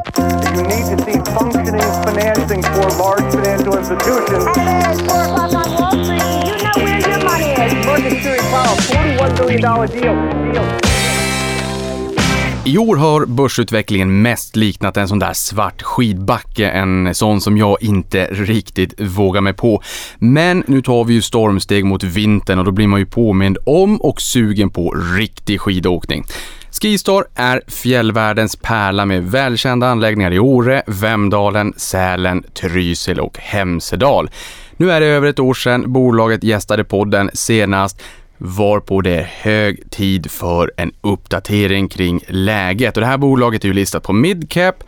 You need to see functioning financing for large financial institutions. Hey, it's 4 o'clock on Wall Street. You know where your money is. Series Powell, $41 billion deal. deal. I år har börsutvecklingen mest liknat en sån där svart skidbacke, en sån som jag inte riktigt vågar mig på. Men nu tar vi ju stormsteg mot vintern och då blir man ju påmind om och sugen på riktig skidåkning. Skistar är fjällvärldens pärla med välkända anläggningar i Åre, Vemdalen, Sälen, Trysil och Hemsedal. Nu är det över ett år sedan bolaget gästade podden senast varpå det är hög tid för en uppdatering kring läget. Och det här bolaget är ju listat på midcap,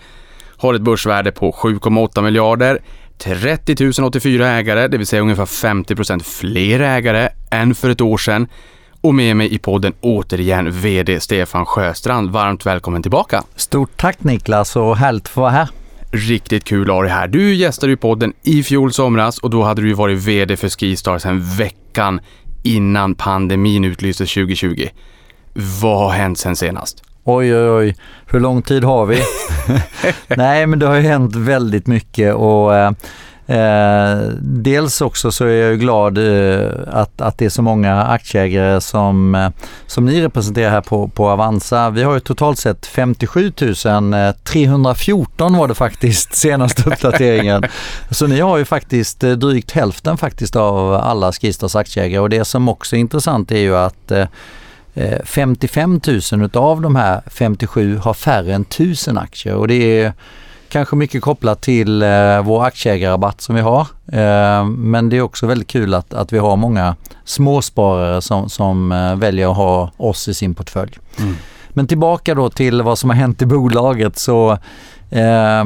har ett börsvärde på 7,8 miljarder, 30 084 ägare, det vill säga ungefär 50% fler ägare än för ett år sedan. Och med mig i podden återigen VD Stefan Sjöstrand. Varmt välkommen tillbaka! Stort tack Niklas och härligt att få vara här. Riktigt kul att ha dig här. Du gästade ju podden i fjol somras och då hade du ju varit VD för Skistar sedan veckan innan pandemin utlystes 2020. Vad har hänt sen senast? Oj, oj, oj. Hur lång tid har vi? Nej, men det har ju hänt väldigt mycket och eh, dels också så är jag ju glad eh, att, att det är så många aktieägare som, eh, som ni representerar här på, på Avanza. Vi har ju totalt sett 57 314 var det faktiskt senaste uppdateringen. så ni har ju faktiskt eh, drygt hälften faktiskt av alla Skistars aktieägare och det som också är intressant är ju att eh, eh 55 000 utav de här 57 har färre än 1000 aktier och det är kanske mycket kopplat till eh, vår aktieägarrabatt som vi har. Eh, men det är också väldigt kul att, att vi har många småsparare som, som eh, väljer att ha oss i sin portfölj. Mm. Men tillbaka då till vad som har hänt i bolaget så eh,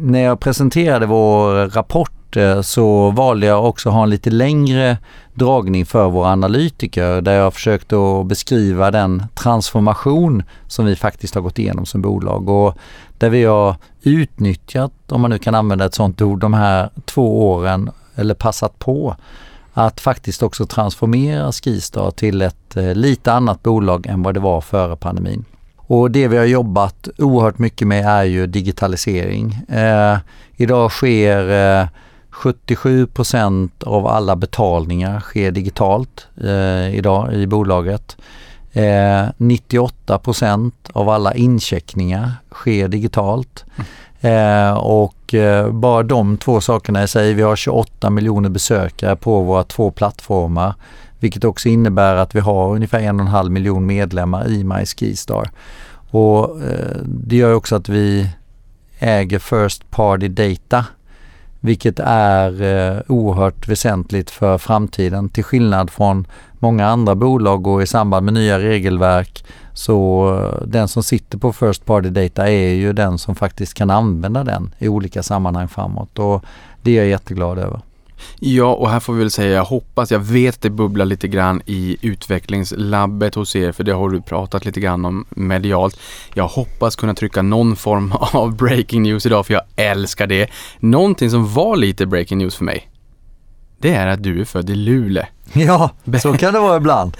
när jag presenterade vår rapport Eh, så valde jag också att ha en lite längre dragning för våra analytiker där jag försökte att beskriva den transformation som vi faktiskt har gått igenom som bolag och där vi har utnyttjat, om man nu kan använda ett sånt ord, de här två åren eller passat på att faktiskt också transformera Skistar till ett eh, lite annat bolag än vad det var före pandemin. Och det vi har jobbat oerhört mycket med är ju digitalisering. Eh, idag sker eh, 77% av alla betalningar sker digitalt eh, idag i bolaget. Eh, 98% av alla incheckningar sker digitalt. Eh, och eh, bara de två sakerna i sig, vi har 28 miljoner besökare på våra två plattformar. Vilket också innebär att vi har ungefär en och en halv miljon medlemmar i MySkistar. Och eh, det gör också att vi äger First Party Data vilket är eh, oerhört väsentligt för framtiden till skillnad från många andra bolag och i samband med nya regelverk så eh, den som sitter på First Party Data är ju den som faktiskt kan använda den i olika sammanhang framåt och det är jag jätteglad över. Ja, och här får vi väl säga, jag hoppas, jag vet att det bubblar lite grann i utvecklingslabbet hos er, för det har du pratat lite grann om medialt. Jag hoppas kunna trycka någon form av breaking news idag, för jag älskar det. Någonting som var lite breaking news för mig, det är att du är född i Luleå. Ja, så kan det vara ibland.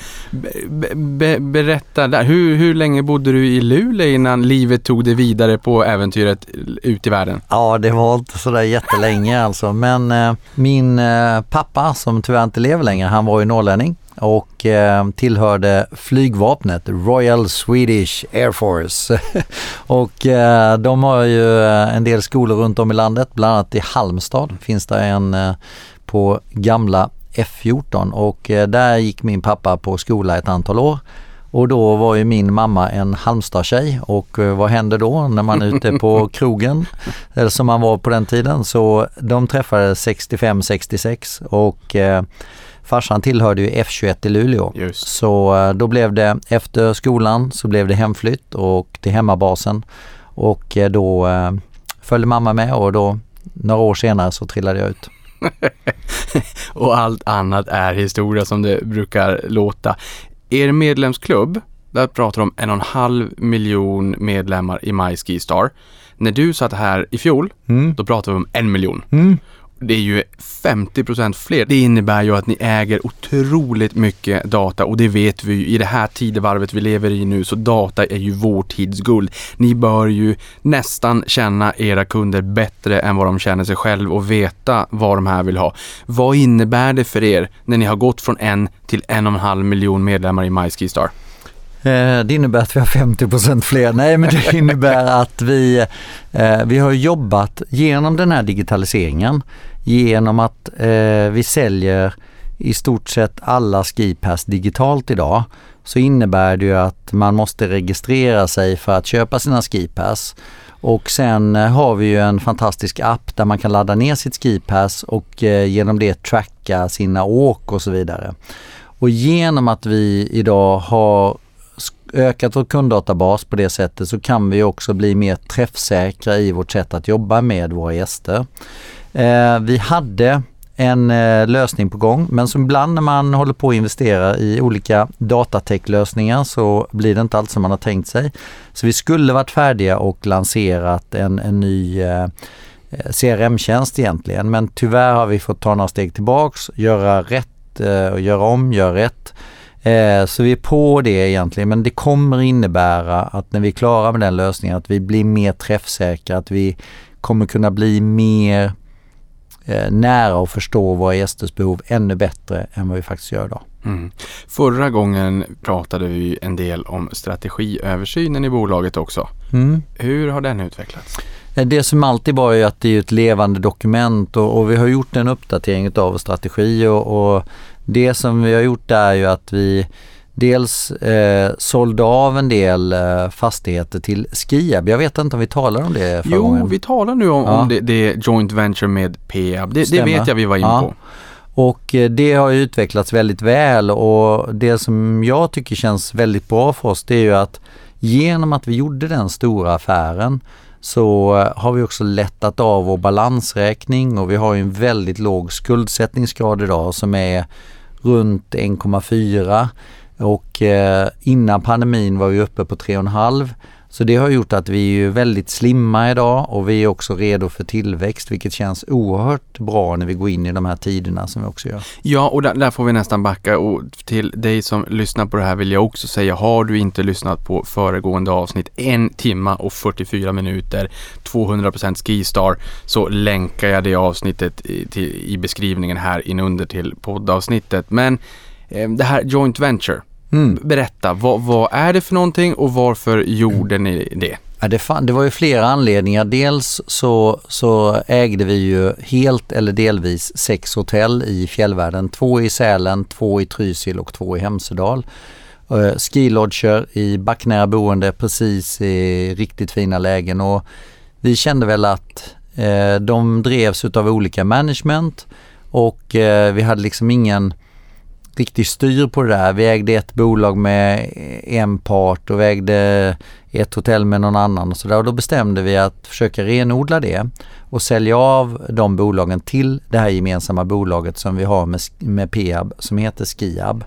Be, be, berätta, där. Hur, hur länge bodde du i Luleå innan livet tog dig vidare på äventyret ut i världen? Ja, det var inte sådär jättelänge alltså. Men eh, min eh, pappa, som tyvärr inte lever längre, han var ju norrlänning och eh, tillhörde flygvapnet, Royal Swedish Air Force. och eh, de har ju eh, en del skolor runt om i landet, bland annat i Halmstad finns det en eh, på gamla F14 och eh, där gick min pappa på skola ett antal år. Och då var ju min mamma en Halmstad-tjej och eh, vad händer då när man är ute på krogen? Eller som man var på den tiden. Så de träffades 65-66 och eh, farsan tillhörde ju F21 i Luleå. Just. Så eh, då blev det efter skolan så blev det hemflytt och till hemmabasen. Och då eh, följde mamma med och då några år senare så trillade jag ut. och allt annat är historia som det brukar låta. Er medlemsklubb, där pratar om en och en halv miljon medlemmar i MySkiStar. När du satt här i fjol, mm. då pratade vi om en miljon. Mm. Det är ju 50% fler. Det innebär ju att ni äger otroligt mycket data och det vet vi ju i det här tidevarvet vi lever i nu så data är ju vår tids guld. Ni bör ju nästan känna era kunder bättre än vad de känner sig själv och veta vad de här vill ha. Vad innebär det för er när ni har gått från en till en och en halv miljon medlemmar i MySkiStar? Eh, det innebär att vi har 50% fler. Nej, men det innebär att vi, eh, vi har jobbat genom den här digitaliseringen, genom att eh, vi säljer i stort sett alla skipass digitalt idag så innebär det ju att man måste registrera sig för att köpa sina skipass. Och sen har vi ju en fantastisk app där man kan ladda ner sitt skipass och genom det tracka sina åk och så vidare. Och genom att vi idag har ökat vår kunddatabas på det sättet så kan vi också bli mer träffsäkra i vårt sätt att jobba med våra gäster. Eh, vi hade en eh, lösning på gång men som ibland när man håller på att investera i olika datatech-lösningar så blir det inte allt som man har tänkt sig. Så vi skulle varit färdiga och lanserat en, en ny eh, eh CRM-tjänst egentligen men tyvärr har vi fått ta några steg tillbaks, göra rätt eh, och göra om, göra rätt Eh, så vi är på det egentligen men det kommer innebära att när vi är klara med den lösningen att vi blir mer träffsäkra, att vi kommer kunna bli mer eh, nära och förstå våra gästers behov ännu bättre än vad vi faktiskt gör idag. Mm. Förra gången pratade vi en del om strategiöversynen i bolaget också. Mm. Hur har den utvecklats? Eh, det som alltid var är att det är ett levande dokument och, och vi har gjort en uppdatering av strategi och, och det som vi har gjort är ju att vi dels eh, sålde av en del eh, fastigheter till Skiab. Jag vet inte om vi talar om det förra Jo, gången. vi talar nu om, ja. om det, det, joint venture med Peab. Det, det, vet jag vi var inne ja. på. Och eh, det har utvecklats väldigt väl och det som jag tycker känns väldigt bra för oss det är ju att genom att vi gjorde den stora affären så eh, har vi också lättat av vår balansräkning och vi har en väldigt låg skuldsättningsgrad idag som är runt 1,4 och eh, innan pandemin var vi uppe på 3,5 så det har gjort att vi är väldigt slimma idag och vi är också redo för tillväxt vilket känns oerhört bra när vi går in i de här tiderna som vi också gör. Ja, och där, där, får vi nästan backa och till dig som lyssnar på det här vill jag också säga, har du inte lyssnat på föregående avsnitt, en timma och 44 minuter, 200% Skistar, så länkar jag det avsnittet i, till, i beskrivningen här inunder till poddavsnittet. Men eh, det här Joint Venture, Mm. Berätta, vad, vad, är det för någonting och varför gjorde ni det? Ja, det, fann, det var ju flera anledningar. Dels så, så ägde vi ju helt eller delvis sex hotell i fjällvärlden. Två i Sälen, två i Trysil och två i Hemsedal. Uh, skilodger i backnära boende precis i riktigt fina lägen och vi kände väl att uh, de drevs utav olika management och uh, vi hade liksom ingen riktig styr på det där. Vi ägde ett bolag med en part och vi ägde ett hotell med någon annan och sådär. Och då bestämde vi att försöka renodla det och sälja av de bolagen till det här gemensamma bolaget som vi har med, med Peab som heter Skiab.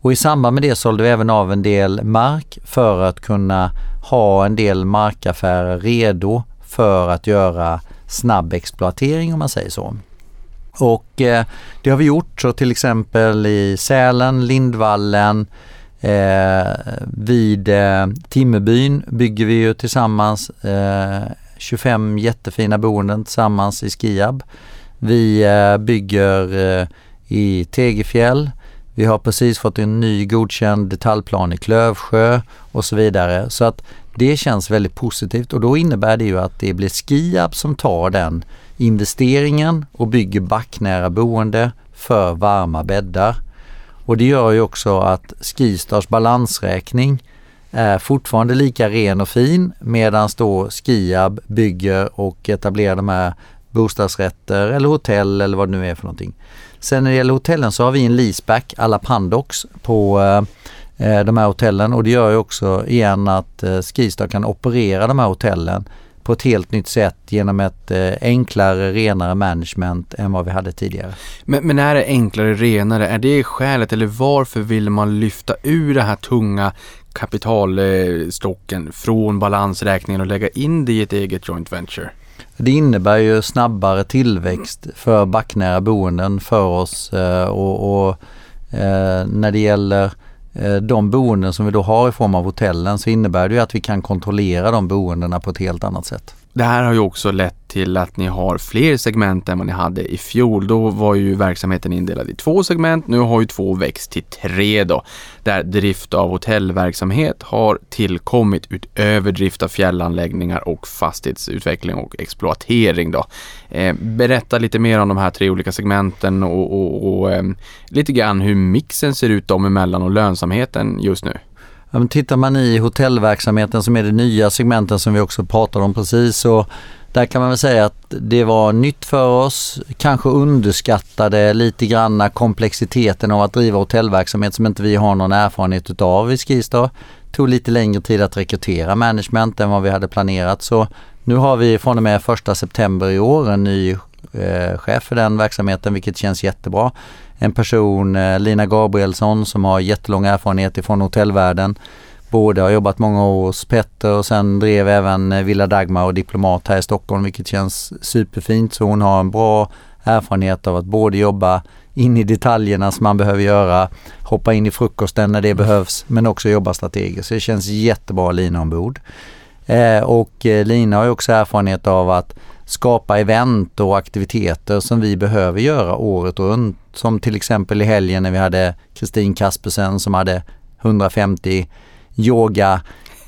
Och i samband med det sålde vi även av en del mark för att kunna ha en del markaffärer redo för att göra snabb exploatering om man säger så. Och eh, det har vi gjort så till exempel i Sälen, Lindvallen, eh, vid eh, Timmerbyn bygger vi ju tillsammans eh, 25 jättefina boenden tillsammans i Skiab. Vi eh, bygger eh, i Tegefjäll. Vi har precis fått en ny godkänd detaljplan i Klövsjö och så vidare. Så att det känns väldigt positivt och då innebär det ju att det blir Skiab som tar den investeringen och bygger backnära boende för varma bäddar. Och det gör ju också att Skistars balansräkning är fortfarande lika ren och fin medan då Skiab bygger och etablerar de här bostadsrätter eller hotell eller vad det nu är för någonting. Sen när det gäller hotellen så har vi en leaseback alla Pandox på eh, eh, de här hotellen och det gör ju också igen att eh, Skistar kan operera de här hotellen på ett helt nytt sätt genom ett eh, enklare, renare management än vad vi hade tidigare. Men, men är det enklare, renare, är det skälet eller varför vill man lyfta ur det här tunga kapitalstocken från balansräkningen och lägga in det i ett eget joint venture? Det innebär ju snabbare tillväxt för backnära boenden för oss eh, och, och eh, när det gäller Eh, de boenden som vi då har i form av hotellen så innebär det ju att vi kan kontrollera de boendena på ett helt annat sätt. Det här har ju också lett till att ni har fler segment än vad ni hade i fjol. Då var ju verksamheten indelad i två segment. Nu har ju två växt till tre då. Där drift av hotellverksamhet har tillkommit utöver drift av fjällanläggningar och fastighetsutveckling och exploatering då. Eh, berätta lite mer om de här tre olika segmenten och, och, och eh, lite grann hur mixen ser ut dem emellan och lönsamheten just nu. Ja, men tittar man i hotellverksamheten som är det nya segmenten som vi också pratade om precis så där kan man väl säga att det var nytt för oss, kanske underskattade lite granna komplexiteten av att driva hotellverksamhet som inte vi har någon erfarenhet utav i Skistar. Tog lite längre tid att rekrytera management än vad vi hade planerat så nu har vi från och med 1 september i år en ny eh, chef för den verksamheten vilket känns jättebra en person, eh, Lina Gabrielsson, som har jättelång erfarenhet ifrån hotellvärlden. Både har jobbat många år hos Petter och sen drev även eh, Villa Dagmar och Diplomat här i Stockholm vilket känns superfint. Så hon har en bra erfarenhet av att både jobba in i detaljerna som man behöver göra, hoppa in i frukosten när det behövs men också jobba strategiskt. Så det känns jättebra Lina ombord. Eh, och eh, Lina har ju också erfarenhet av att skapa event och aktiviteter som vi behöver göra året runt. Som till exempel i helgen när vi hade Kristin Kaspersen som hade 150 yoga,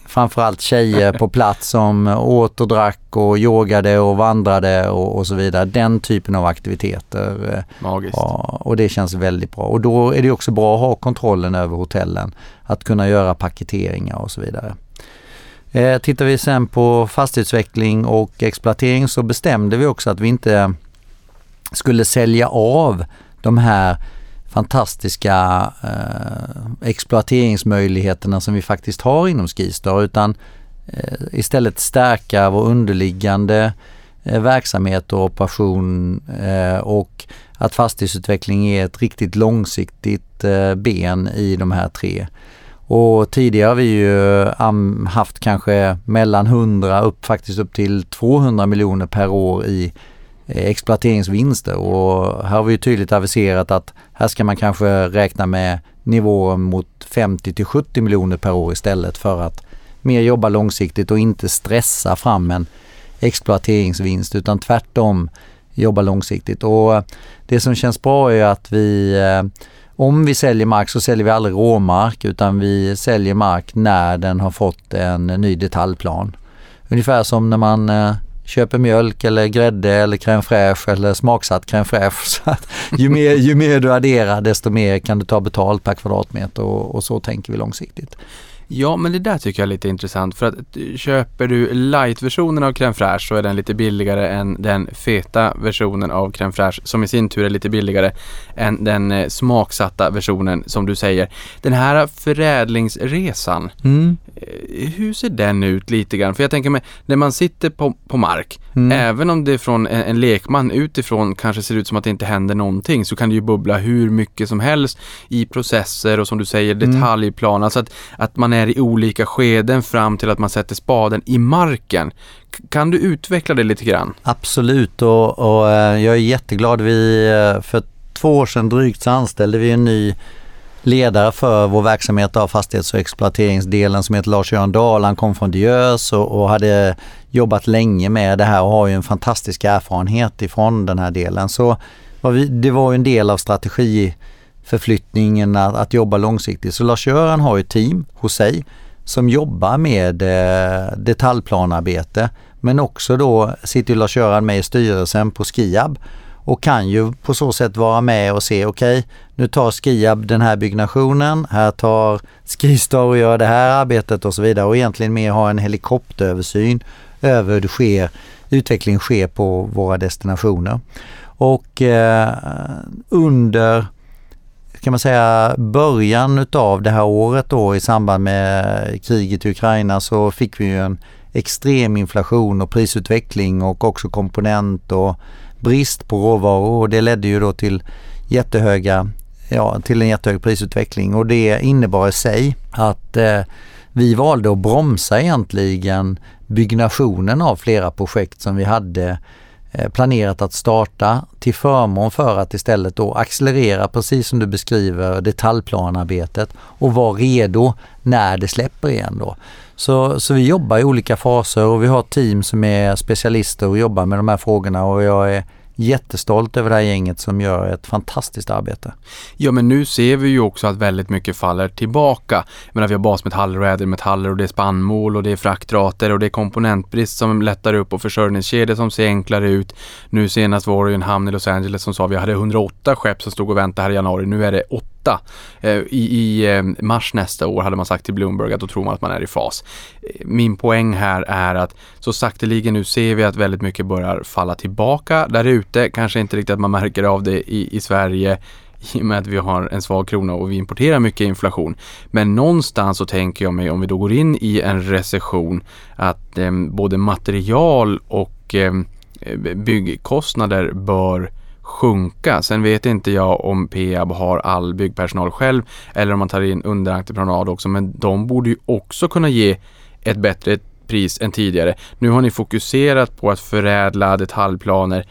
framförallt tjejer på plats som åt och drack och yogade och vandrade och, och så vidare. Den typen av aktiviteter. Magiskt. Ja, och det känns väldigt bra. Och då är det också bra att ha kontrollen över hotellen. Att kunna göra paketeringar och så vidare. Eh, tittar vi sen på fastighetsutveckling och exploatering så bestämde vi också att vi inte skulle sälja av de här fantastiska eh, exploateringsmöjligheterna som vi faktiskt har inom Skistar utan eh, istället stärka vår underliggande eh, verksamhet och operation eh, och att fastighetsutveckling är ett riktigt långsiktigt eh, ben i de här tre. Och tidigare har vi ju haft kanske mellan 100 upp faktiskt upp till 200 miljoner per år i eh, exploateringsvinster och här har vi tydligt aviserat att här ska man kanske räkna med nivåer mot 50 till 70 miljoner per år istället för att mer jobba långsiktigt och inte stressa fram en exploateringsvinst utan tvärtom jobba långsiktigt. Och det som känns bra är att vi eh, om vi säljer mark så säljer vi aldrig råmark utan vi säljer mark när den har fått en ny detaljplan. Ungefär som när man eh, köper mjölk eller grädde eller crème fraîche eller smaksatt crème fraîche. Så att ju, mer, ju mer du adderar desto mer kan du ta betalt per kvadratmeter och, och så tänker vi långsiktigt. Ja, men det där tycker jag är lite intressant för att köper du light-versionen av crème fraîche så är den lite billigare än den feta versionen av crème fraîche som i sin tur är lite billigare än den eh, smaksatta versionen som du säger. Den här förädlingsresan, Mm. eh, hur ser den ut lite grann? För jag tänker mig, när man sitter på, på mark, Mm. även om det från en, en lekman utifrån kanske ser ut som att det inte händer någonting så kan det ju bubbla hur mycket som helst i processer och som du säger Mm. detaljplan. Alltså att, att man är i olika skeden fram till att man sätter spaden i marken. Kan du utveckla det lite grann? Absolut och, och eh, jag är jätteglad. Vi, eh, för två år sedan drygt så anställde vi en ny ledare för vår verksamhet av fastighets och exploateringsdelen som heter Lars-Göran Dahl. Han kom från Diös och, och hade jobbat länge med det här och har ju en fantastisk erfarenhet ifrån den här delen. Så var vi, det var ju en del av förflyttningen att, att jobba långsiktigt. Så Lars-Göran har ju ett team hos sig som jobbar med eh, detaljplanarbete men också då sitter ju Lars-Göran med i styrelsen på Skiab och kan ju på så sätt vara med och se okej, okay, nu tar Skiab den här byggnationen, här tar Skistar och gör det här arbetet och så vidare och egentligen mer ha en helikopteröversyn över hur det sker, utveckling sker på våra destinationer. Och eh, under kan man säga början utav det här året då i samband med kriget i Ukraina så fick vi ju en extrem inflation och prisutveckling och också komponent och brist på råvaror. Och det ledde ju då till jättehöga, ja till en jättehög prisutveckling. Och det innebar i sig att eh, vi valde att bromsa egentligen byggnationen av flera projekt som vi hade Eh, planerat att starta till förmån för att istället då accelerera, precis som du beskriver, detaljplanarbetet och vara redo när det släpper igen då. Så, så vi jobbar i olika faser och vi har team som är specialister och jobbar med de här frågorna och jag är jättestolt över det här gänget som gör ett fantastiskt arbete. Ja, men nu ser vi ju också att väldigt mycket faller tillbaka. Jag menar, vi har basmetaller och ädelmetaller och det är spannmål och det är fraktrater och det är komponentbrist som lättar upp och försörjningskedjor som ser enklare ut. Nu senast var det ju en hamn i Los Angeles som sa att vi hade 108 skepp som stod och väntade här i januari. Nu är det 8 8. Eh, I, I eh, mars nästa år hade man sagt till Bloomberg att då tror man att man är i fas. Min poäng här är att så sakteligen nu ser vi att väldigt mycket börjar falla tillbaka där ute. Kanske inte riktigt att man märker av det i, i Sverige i och med att vi har en svag krona och vi importerar mycket inflation. Men någonstans så tänker jag mig om vi då går in i en recession att eh, både material och eh, eh byggkostnader bör sjunka. Sen vet inte jag om Peab har all byggpersonal själv eller om man tar in underentreprenad också men de borde ju också kunna ge ett bättre pris än tidigare. Nu har ni fokuserat på att förädla detaljplaner.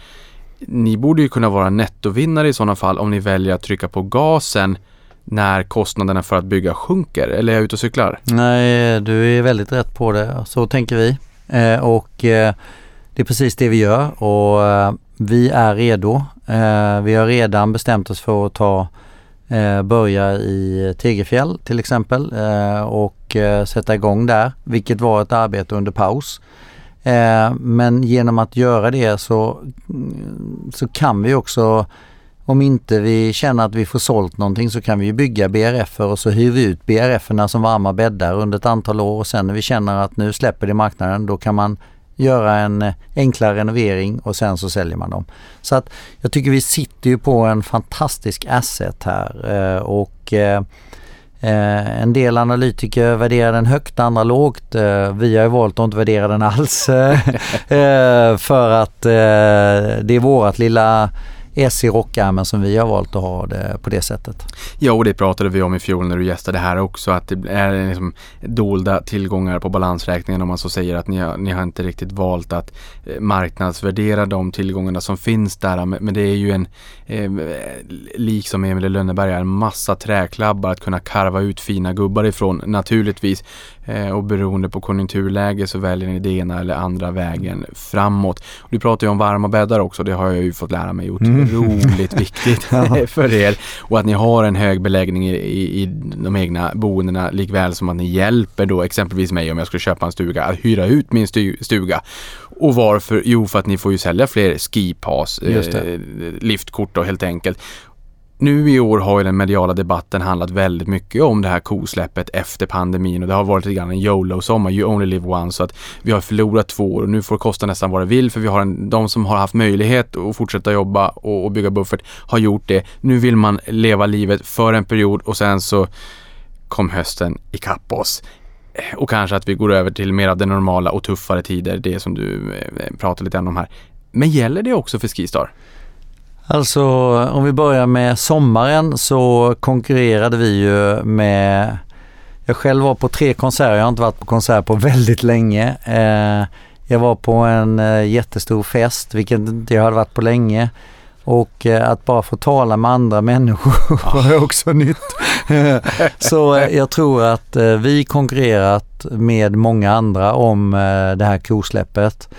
Ni borde ju kunna vara nettovinnare i sådana fall om ni väljer att trycka på gasen när kostnaderna för att bygga sjunker. Eller är jag ute och cyklar? Nej, du är väldigt rätt på det. Så tänker vi. Eh, och eh, det är precis det vi gör och eh, vi är redo. Eh, vi har redan bestämt oss för att ta eh, börja i Tegerfjäll till exempel eh, och eh, sätta igång där, vilket var ett arbete under paus. Eh, men genom att göra det så, mm, så kan vi också om inte vi känner att vi får sålt någonting så kan vi bygga BRF och så hyr vi ut BRF som varma bäddar under ett antal år och sen när vi känner att nu släpper det marknaden då kan man göra en eh, enklare renovering och sen så säljer man dem. Så att jag tycker vi sitter ju på en fantastisk asset här eh, och eh, en del analytiker värderar den högt, andra lågt. Vi har ju valt att inte värdera den alls för att det är vårat lilla E S i rockärmen som vi har valt att ha det på det sättet. Ja, och det pratade vi om i fjol när du gästade här också, att det är liksom dolda tillgångar på balansräkningen om man så säger att ni har, ni har inte riktigt valt att eh, marknadsvärdera de tillgångarna som finns där. Men det är ju en, eh, liksom Emil i Lönneberga, en massa träklabbar att kunna karva ut fina gubbar ifrån naturligtvis. Eh, och beroende på konjunkturläge så väljer ni det ena eller andra vägen framåt. Du pratar ju om varma bäddar också, det har jag ju fått lära mig otroligt viktigt för er. Och att ni har en hög beläggning i, i, i de egna boendena likväl som att ni hjälper då exempelvis mig om jag skulle köpa en stuga att hyra ut min stuga. Och varför? Jo, för att ni får ju sälja fler skipass, eh, liftkort då helt enkelt nu i år har ju den mediala debatten handlat väldigt mycket om det här kosläppet efter pandemin och det har varit lite grann en YOLO-sommar, you only live once, så att vi har förlorat två år och nu får det kosta nästan vad det vill för vi har en, de som har haft möjlighet att fortsätta jobba och, och bygga buffert har gjort det. Nu vill man leva livet för en period och sen så kom hösten ikapp oss eh, och kanske att vi går över till mer av det normala och tuffare tider, det som du eh, pratar lite om här. Men gäller det också för Skistar? Alltså om vi börjar med sommaren så konkurrerade vi ju med jag själv var på tre konserter, jag har inte varit på konsert på väldigt länge. Eh, jag var på en eh, jättestor fest, vilket inte jag hade varit på länge. Och eh, att bara få tala med andra människor var också nytt. Så jag tror att vi konkurrerat med många andra om det här kosläppet.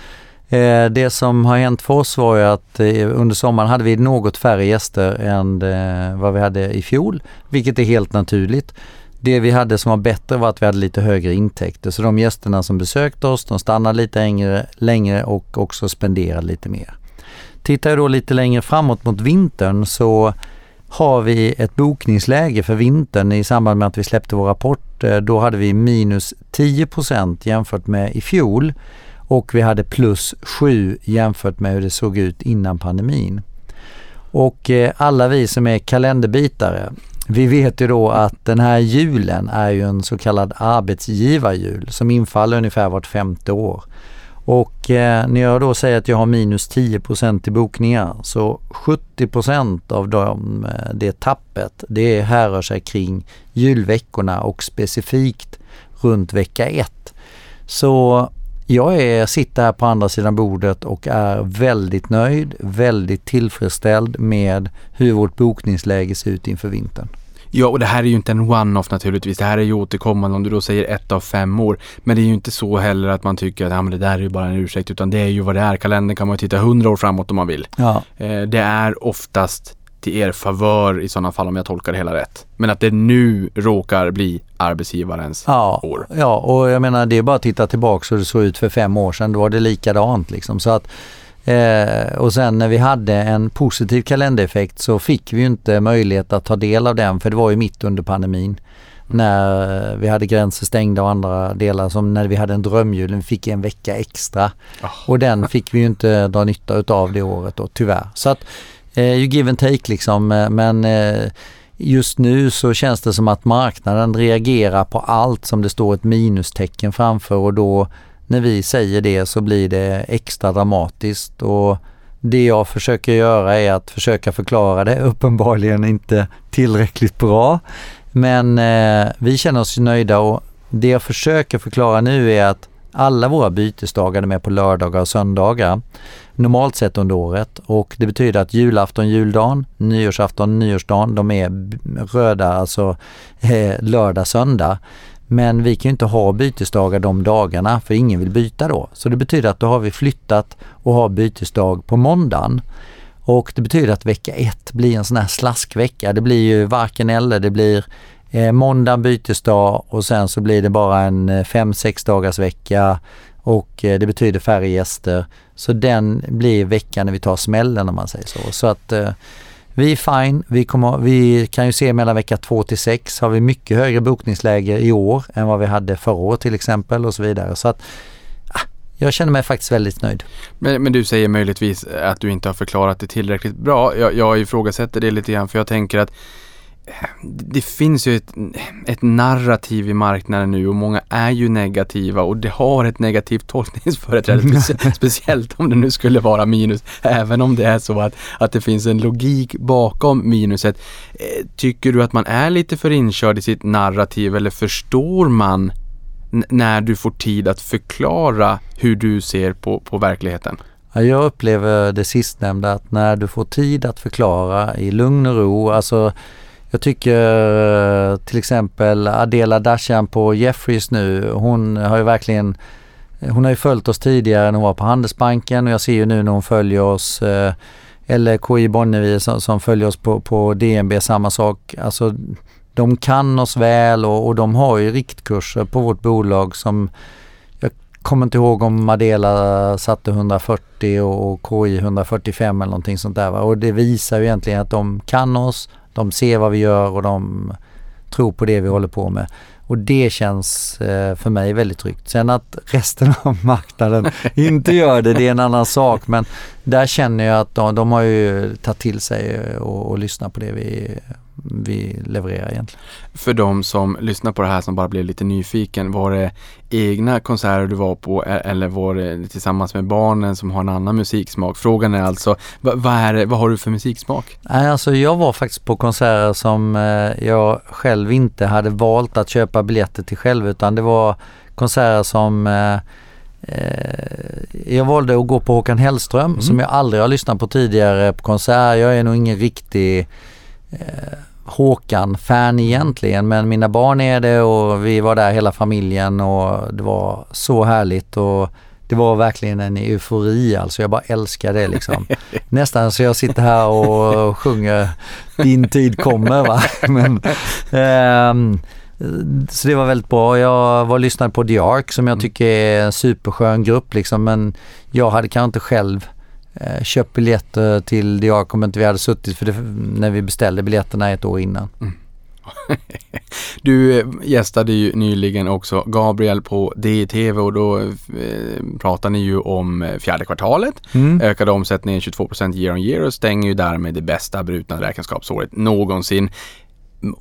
Eh, det som har hänt för oss var ju att eh, under sommaren hade vi något färre gäster än eh, vad vi hade i fjol, vilket är helt naturligt. Det vi hade som var bättre var att vi hade lite högre intäkter. Så de gästerna som besökte oss, de stannade lite längre, längre och också spenderade lite mer. Tittar jag då lite längre framåt mot vintern så har vi ett bokningsläge för vintern i samband med att vi släppte vår rapport. Då hade vi minus 10% jämfört med i fjol och vi hade plus 7 jämfört med hur det såg ut innan pandemin. Och eh, alla vi som är kalenderbitare, vi vet ju då att den här julen är ju en så kallad arbetsgivarjul som infaller ungefär vart femte år. Och eh, när jag då säger att jag har minus 10% i bokningar så 70% av dem, eh, det tappet det härrör sig kring julveckorna och specifikt runt vecka ett. Så jag är, sitter här på andra sidan bordet och är väldigt nöjd, väldigt tillfredsställd med hur vårt bokningsläge ser ut inför vintern. Ja, och det här är ju inte en one-off naturligtvis. Det här är ju återkommande om du då säger ett av fem år. Men det är ju inte så heller att man tycker att ja, men det där är ju bara en ursäkt, utan det är ju vad det är. Kalendern kan man ju titta hundra år framåt om man vill. Ja. Eh, det är oftast till er favör i sådana fall om jag tolkar det hela rätt. Men att det nu råkar bli arbetsgivarens Ja, år. ja, och jag menar det är bara att titta tillbaka hur det såg ut för fem år sedan. Då var det likadant liksom. Så att, eh, och sen när vi hade en positiv kalendereffekt så fick vi inte möjlighet att ta del av den för det var ju mitt under pandemin. När vi hade gränser stängda och andra delar som när vi hade en drömjul, vi fick en vecka extra. Och den fick vi ju inte dra nytta utav det året då tyvärr. Så att eh, you give and take liksom eh, men eh, just nu så känns det som att marknaden reagerar på allt som det står ett minustecken framför och då när vi säger det så blir det extra dramatiskt och det jag försöker göra är att försöka förklara det, uppenbarligen inte tillräckligt bra. Men eh, vi känner oss nöjda och det jag försöker förklara nu är att alla våra bytesdagar är med på lördagar och söndagar normalt sett under året och det betyder att julafton, juldagen, nyårsafton, nyårsdagen, de är röda, alltså eh, lördag, söndag. Men vi kan ju inte ha bytesdagar de dagarna för ingen vill byta då. Så det betyder att då har vi flyttat och har bytesdag på måndagen. Och det betyder att vecka ett blir en sån här slaskvecka. Det blir ju varken eller. Det blir eh, måndag bytesdag och sen så blir det bara en eh, fem sex dagars vecka och eh, det betyder färre gäster. Så den blir veckan när vi tar smällen om man säger så. Så att eh, vi är fine. Vi, kommer, vi kan ju se mellan vecka 2 till 6 har vi mycket högre bokningsläge i år än vad vi hade förra året till exempel och så vidare. Så att ah, jag känner mig faktiskt väldigt nöjd. Men, men du säger möjligtvis att du inte har förklarat det tillräckligt bra. Jag, jag ifrågasätter det lite grann för jag tänker att det finns ju ett, ett narrativ i marknaden nu och många är ju negativa och det har ett negativt tolkningsföreträde, specie- speciellt om det nu skulle vara minus, även om det är så att, att det finns en logik bakom minuset. Eh, Tycker du att man är lite för inkörd i sitt narrativ eller förstår man när du får tid att förklara hur du ser på, på verkligheten? Ja, Jag upplever det sistnämnda att när du får tid att förklara i lugn och ro, alltså jag tycker eh, till exempel Adela Dashian på Jeffries nu, hon har ju verkligen hon har ju följt oss tidigare när hon var på Handelsbanken och jag ser ju nu när hon följer oss eh, eller KI Bonnevie som, som följer oss på, på DNB, samma sak. Alltså de kan oss väl och, och de har ju riktkurser på vårt bolag som jag kommer inte ihåg om Adela satte 140 och, och KI 145 eller någonting sånt där. Va? Och det visar ju egentligen att de kan oss, de ser vad vi gör och de tror på det vi håller på med. Och det känns eh, för mig väldigt tryggt. Sen att resten av marknaden inte gör det, det är en annan sak. Men där känner jag att de, de har ju tagit till sig och, och lyssnat på det vi, vi levererar egentligen. För de som lyssnar på det här som bara blev lite nyfiken, var det egna konserter du var på e- eller var det tillsammans med barnen som har en annan musiksmak? Frågan är alltså, vad, vad, är det, vad har du för musiksmak? Nej, alltså jag var faktiskt på konserter som eh, jag själv inte hade valt att köpa biljetter till själv utan det var konserter som eh, jag valde att gå på Håkan Hellström som jag aldrig har lyssnat på tidigare på konsert. Jag är nog ingen riktig eh, Håkan-fan egentligen men mina barn är det och vi var där hela familjen och det var så härligt och det var verkligen en eufori alltså. Jag bara älskar det liksom. Nästan så jag sitter här och sjunger Din tid kommer va. Men, ehm, så det var väldigt bra. Jag var lyssnade på The Ark som jag tycker är en superskön grupp liksom men jag hade kanske inte själv eh, köpt biljetter till The Ark om inte vi hade suttit för det, när vi beställde biljetterna ett år innan. Du eh, gästade ju nyligen också Gabriel på DTV och då eh, pratar ni ju om eh, fjärde kvartalet. Mm. Ökade omsättningen 22% year on year och stänger ju därmed det bästa brutna räkenskapsåret någonsin.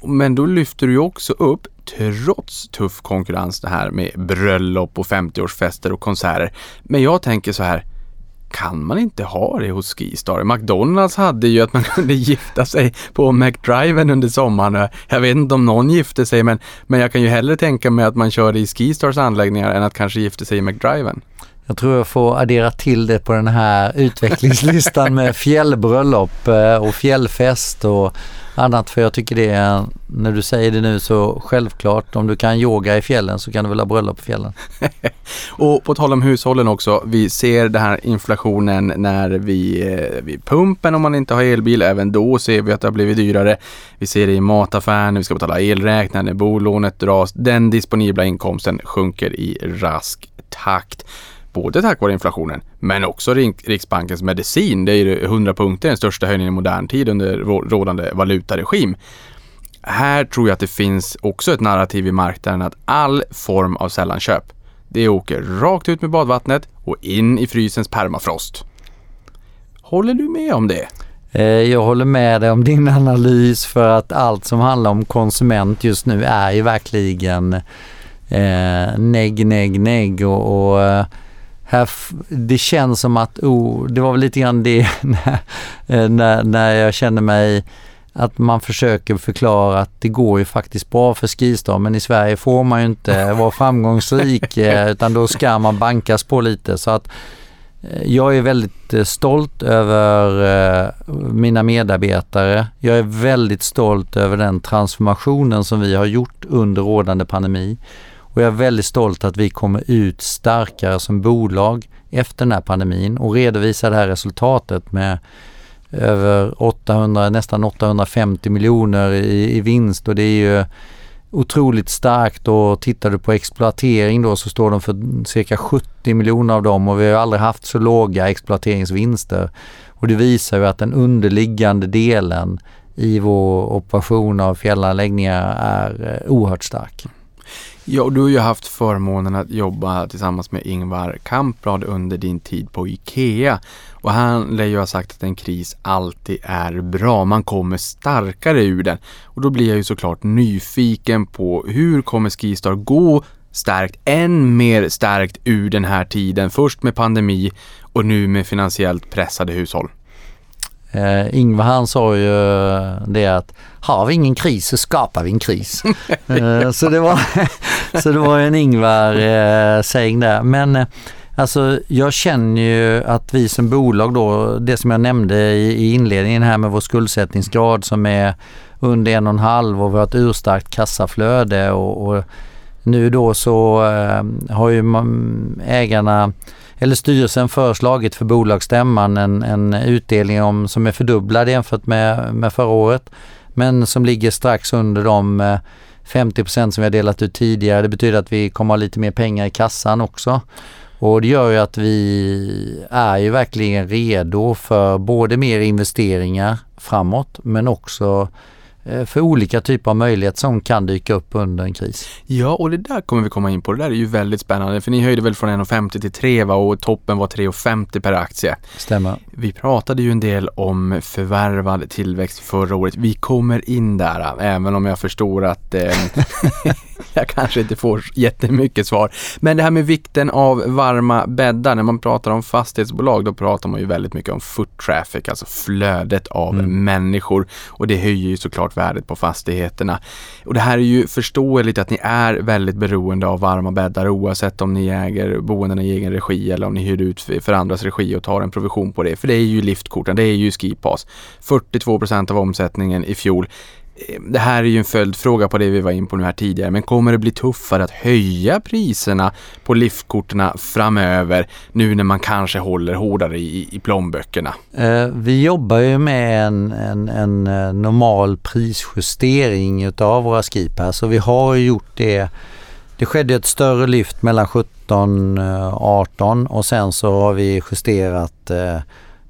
Men då lyfter du ju också upp, trots tuff konkurrens, det här med bröllop och 50-årsfester och konserter. Men jag tänker så här, kan man inte ha det hos Skistar? McDonalds hade ju att man kunde gifta sig på McDriven under sommaren. Jag vet inte om någon gifte sig men, men jag kan ju hellre tänka mig att man kör det i Skistars anläggningar än att kanske gifta sig i McDriven. Jag tror jag får addera till det på den här utvecklingslistan med fjällbröllop eh, och fjällfest och annat. För jag tycker det är, när du säger det nu så självklart, om du kan yoga i fjällen så kan du väl ha bröllop i fjällen. och på tal om hushållen också, vi ser den här inflationen när vi eh, vid pumpen om man inte har elbil. Även då ser vi att det har blivit dyrare. Vi ser det i mataffären, vi ska betala elräkningen, när bolånet dras. Den disponibla inkomsten sjunker i rask takt både tack vare inflationen men också Riksbankens medicin. Det är ju 100 punkter, den största höjningen i modern tid under rådande valutaregim. Här tror jag att det finns också ett narrativ i marknaden att all form av sällanköp, det åker rakt ut med badvattnet och in i frysens permafrost. Håller du med om det? Eh, jag håller med dig om din analys för att allt som handlar om konsument just nu är ju verkligen eh, negg, negg, negg och, och eh, här, det känns som att, oh, det var väl lite grann det när, eh, när, när jag känner mig att man försöker förklara att det går ju faktiskt bra för Skistar men i Sverige får man ju inte vara framgångsrik eh, utan då ska man bankas på lite så att eh, jag är väldigt stolt över mina medarbetare. Jag är väldigt stolt över den transformationen som vi har gjort under rådande pandemi. Och jag är väldigt stolt att vi kommer ut starkare som bolag efter den här pandemin och redovisar det här resultatet med över 800, nästan 850 miljoner i, i vinst och det är ju otroligt starkt och tittar du på exploatering då så står de för cirka 70 miljoner av dem och vi har aldrig haft så låga exploateringsvinster. Och det visar ju att den underliggande delen i vår operation av fjällanläggningar är eh, oerhört stark. Ja, och du har ju haft förmånen att jobba tillsammans med Ingvar Kamprad under din tid på IKEA. Och han lär ju ha sagt att en kris alltid är bra. Man kommer starkare ur den. Och då blir jag ju såklart nyfiken på hur kommer Skistar gå stärkt, än mer stärkt ur den här tiden. Först med pandemi och nu med finansiellt pressade hushåll. Eh, Ingvar han sa ju det att har vi ingen kris så skapar vi en kris. eh, så, det var, så det var en Ingvar-sägning eh, där. Men eh, alltså jag känner ju att vi som bolag då, det som jag nämnde i, i inledningen här med vår skuldsättningsgrad som är under en och en halv och vi har ett urstarkt kassaflöde och, och nu då så eh, har ju man, ägarna eller styrelsen föreslagit för bolagsstämman en, en utdelning om, som är fördubblad jämfört med, med förra året. Men som ligger strax under de eh, 50 som vi har delat ut tidigare. Det betyder att vi kommer ha lite mer pengar i kassan också. Och det gör ju att vi är ju verkligen redo för både mer investeringar framåt men också för olika typer av möjligheter som kan dyka upp under en kris. Ja, och det där kommer vi komma in på. Det där är ju väldigt spännande för ni höjde väl från 1,50 till 3 va? och toppen var 3,50 per aktie. Stämmer. Vi pratade ju en del om förvärvad tillväxt förra året. Vi kommer in där, även om jag förstår att eh, jag kanske inte får jättemycket svar. Men det här med vikten av varma bäddar. När man pratar om fastighetsbolag, då pratar man ju väldigt mycket om foot traffic, alltså flödet av mm. människor. Och det höjer ju såklart värdet på fastigheterna. Och det här är ju förståeligt att ni är väldigt beroende av varma bäddar oavsett om ni äger boendena i egen regi eller om ni hyr ut för andras regi och tar en provision på det. För det är ju liftkorten, det är ju skipass. 42% av omsättningen i fjol Ehm, det här är ju en följdfråga på det vi var in på nu här tidigare, men kommer det bli tuffare att höja priserna på liftkorten framöver nu när man kanske håller hårdare i, i plånböckerna? Ehm, vi jobbar ju med en, en, en eh, normal prisjustering utav våra skipass och vi har gjort det. Det skedde ett större lyft mellan 17 och 18 och sen så har vi justerat eh,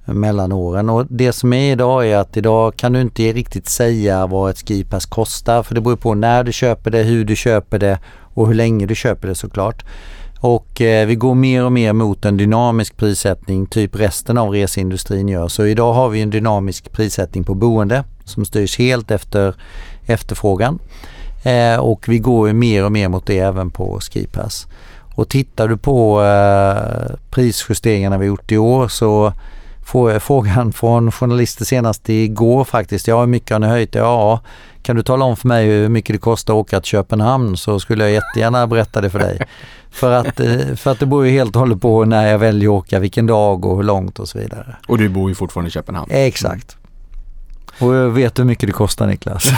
mellan åren. Och det som är idag är att idag kan du inte riktigt säga vad ett skipass kostar för det beror på när du köper det, hur du köper det och hur länge du köper det såklart. Och eh, vi går mer och mer mot en dynamisk prissättning, typ resten av reseindustrin gör. Så idag har vi en dynamisk prissättning på boende som styrs helt efter efterfrågan. Eh, och vi går mer och mer mot det även på skipass. Och tittar du på eh, prisjusteringarna vi gjort i år så får jag frågan från journalister senast igår faktiskt. Ja, hur mycket har ni höjt? Ja, kan du tala om för mig hur mycket det kostar att åka till Köpenhamn så skulle jag jättegärna berätta det för dig. För att, eh, för att det beror ju helt och hållet på när jag väljer att åka, vilken dag och hur långt och så vidare. Och du bor ju fortfarande i Köpenhamn. Exakt. Och jag vet hur mycket det kostar Niklas.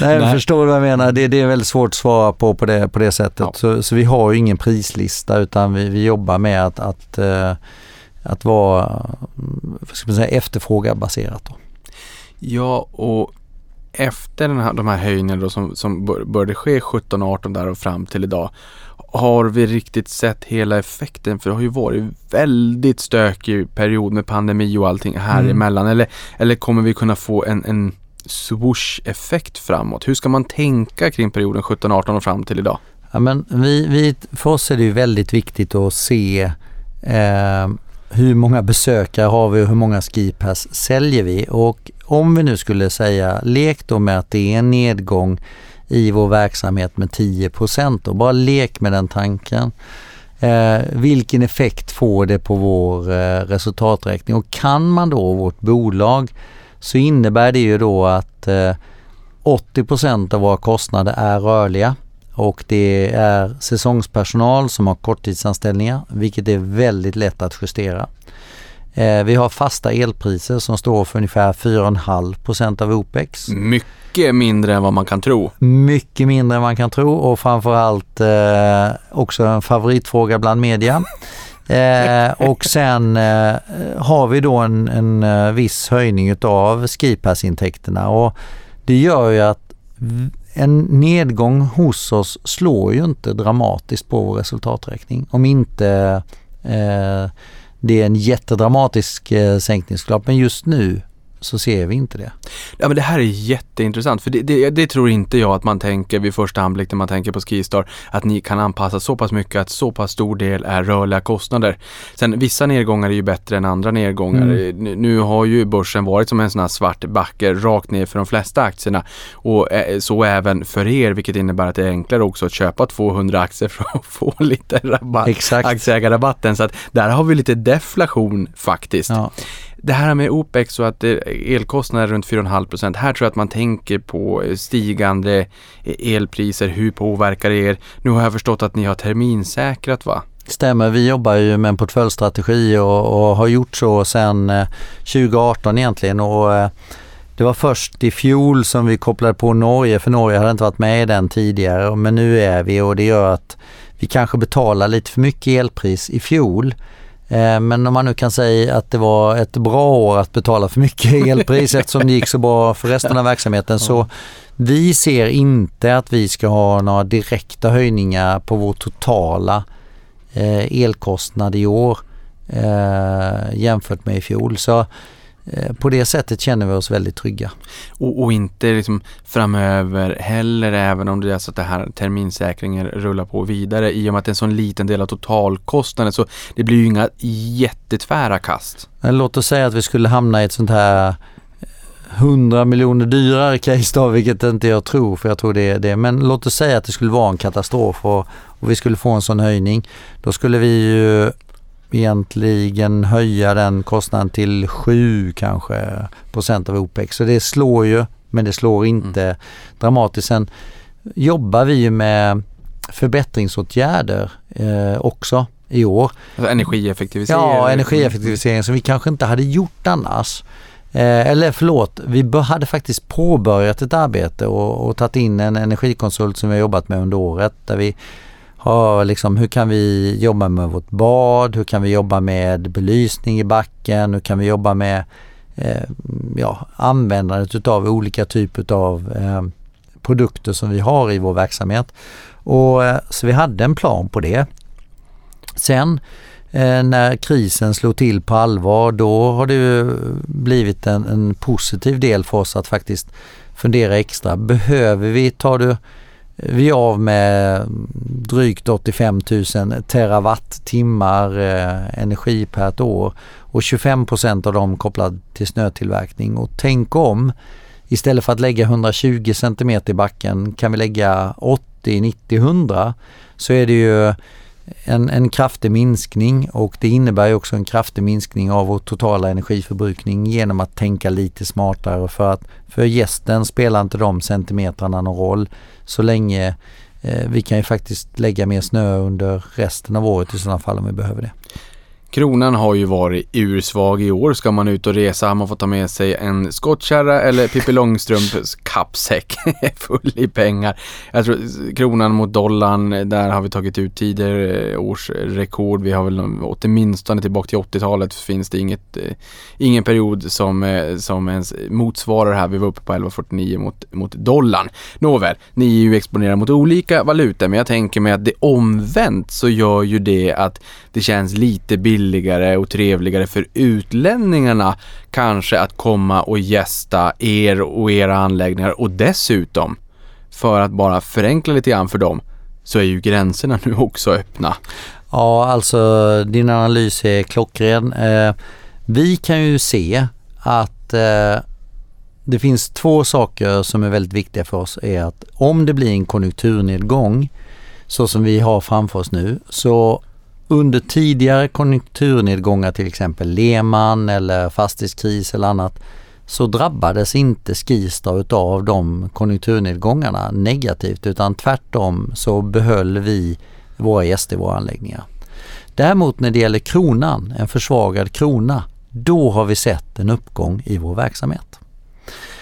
Nej, Nej. förstår du vad jag menar? Det, det är väldigt svårt att svara på på det, på det sättet. Ja. Så, så vi har ju ingen prislista utan vi, vi jobbar med att, att, eh, att vara vad ska man säga, efterfrågarbaserat. Då. Ja, och efter den här, de här höjningarna som, som bör- började ske 17 18 där och fram till idag. Har vi riktigt sett hela effekten? För det har ju varit väldigt stökig period med pandemi och allting här Mm. emellan. Eller, eller kommer vi kunna få en, en swoosh-effekt framåt? Hur ska man tänka kring perioden 17 18 och fram till idag? Ja, men vi, vi, för oss är det ju väldigt viktigt att se eh, hur många besökare har vi och hur många skipass säljer vi. Och om vi nu skulle säga, lek då med att det är en nedgång i vår verksamhet med 10 och bara lek med den tanken. Eh, vilken effekt får det på vår eh, resultaträkning? Och kan man då vårt bolag så innebär det ju då att eh, 80% av våra kostnader är rörliga och det är säsongspersonal som har korttidsanställningar vilket är väldigt lätt att justera. Eh, vi har fasta elpriser som står för ungefär 4,5% av OPEX. Mycket mindre än vad man kan tro. Mycket mindre än man kan tro och framförallt eh, också en favoritfråga bland media. Eh, och sen eh, har vi då en, en eh, viss höjning utav skipassintäkterna och det gör ju att en nedgång hos oss slår ju inte dramatiskt på vår resultaträkning om inte eh, det är en jättedramatisk eh, sänkning såklart. Men just nu så ser vi inte det. Ja men det här är jätteintressant för det, det, det tror inte jag att man tänker vid första anblick när man tänker på Skistar att ni kan anpassa så pass mycket att så pass stor del är rörliga kostnader. Sen vissa nedgångar är ju bättre än andra nedgångar. Mm. Nu, nu har ju börsen varit som en sån här svart backe rakt ner för de flesta aktierna och eh, så även för er vilket innebär att det är enklare också att köpa 200 aktier för att få lite rabatt. Exakt. Aktieägarrabatten så att där har vi lite deflation faktiskt. Ja. Det här med OPEX och att eh, elkostnader är runt 4,5 procent. Här tror jag att man tänker på eh, stigande eh, elpriser. Hur påverkar det er? Nu har jag förstått att ni har terminsäkrat va? Stämmer, vi jobbar ju med en portföljstrategi och, och har gjort så sedan 2018 egentligen och det var först i fjol som vi kopplade på Norge för Norge hade inte varit med i den tidigare men nu är vi och det gör att vi kanske betalar lite för mycket elpris i fjol. Eh, Men om man nu kan säga att det var ett bra år att betala för mycket elpris eftersom det gick så bra för resten av verksamheten så vi ser inte att vi ska ha några direkta höjningar på vår totala eh, elkostnad i år eh, jämfört med i fjol. Så på det sättet känner vi oss väldigt trygga. Och, och inte liksom framöver heller även om det är så att det här terminsäkringen rullar på vidare i och med att det är en sån liten del av totalkostnaden så det blir ju inga jättetvära kast. Men låt oss säga att vi skulle hamna i ett sånt här 100 miljoner dyrare case då, vilket inte jag tror, för jag tror det är det. Men låt oss säga att det skulle vara en katastrof och, och vi skulle få en sån höjning. Då skulle vi ju egentligen höja den kostnaden till 7 kanske procent av OPEX. Så det slår ju, men det slår inte dramatiskt. Sen jobbar vi ju med förbättringsåtgärder eh, också i år. Alltså energieffektivisering. Ja, energieffektivisering som vi kanske inte hade gjort annars. Eh, eller förlåt, vi hade faktiskt påbörjat ett arbete och, och tagit in en energikonsult som vi har jobbat med under året där vi liksom hur kan vi jobba med vårt bad, hur kan vi jobba med belysning i backen, hur kan vi jobba med eh, ja, användandet utav olika typer av eh, produkter som vi har i vår verksamhet. Och, eh, så vi hade en plan på det. Sen eh, när krisen slog till på allvar då har det ju blivit en, en positiv del för oss att faktiskt fundera extra. Behöver vi, tar du vi är av med drygt 85 000 terawattimmar eh, energi per ett år och 25 procent av dem kopplad till snötillverkning. Och tänk om, istället för att lägga 120 cm i backen kan vi lägga 80, 90, 100 så är det ju en, en kraftig minskning och det innebär ju också en kraftig minskning av vår totala energiförbrukning genom att tänka lite smartare för att för gästen spelar inte de centimetrarna någon roll så länge eh, vi kan ju faktiskt lägga mer snö under resten av året i sådana fall om vi behöver det. Kronan har ju varit ursvag i år. Ska man ut och resa har man fått ta med sig en skottkärra eller Pippi Långstrumps kappsäck full i pengar. Jag tror kronan mot dollarn, där har vi tagit ut tidigare års rekord. Vi har väl åtminstone tillbaka till 80-talet finns det inget, eh, ingen period som, eh, som ens motsvarar det här. Vi var uppe på 11,49 mot, mot dollarn. Nåväl, ni är ju exponerade mot olika valutor men jag tänker mig att det omvänt så gör ju det att det känns lite billigare och trevligare för utlänningarna kanske att komma och gästa er och era anläggningar och dessutom för att bara förenkla lite grann för dem så är ju gränserna nu också öppna. Ja, alltså din analys är klockren. Eh, vi kan ju se att eh, det finns två saker som är väldigt viktiga för oss. är att Om det blir en konjunkturnedgång så som vi har framför oss nu så under tidigare konjunkturnedgångar, till exempel Lehman eller fastighetskris eller annat, så drabbades inte Skistar utav de konjunkturnedgångarna negativt utan tvärtom så behöll vi våra gäster i våra anläggningar. Däremot när det gäller kronan, en försvagad krona, då har vi sett en uppgång i vår verksamhet.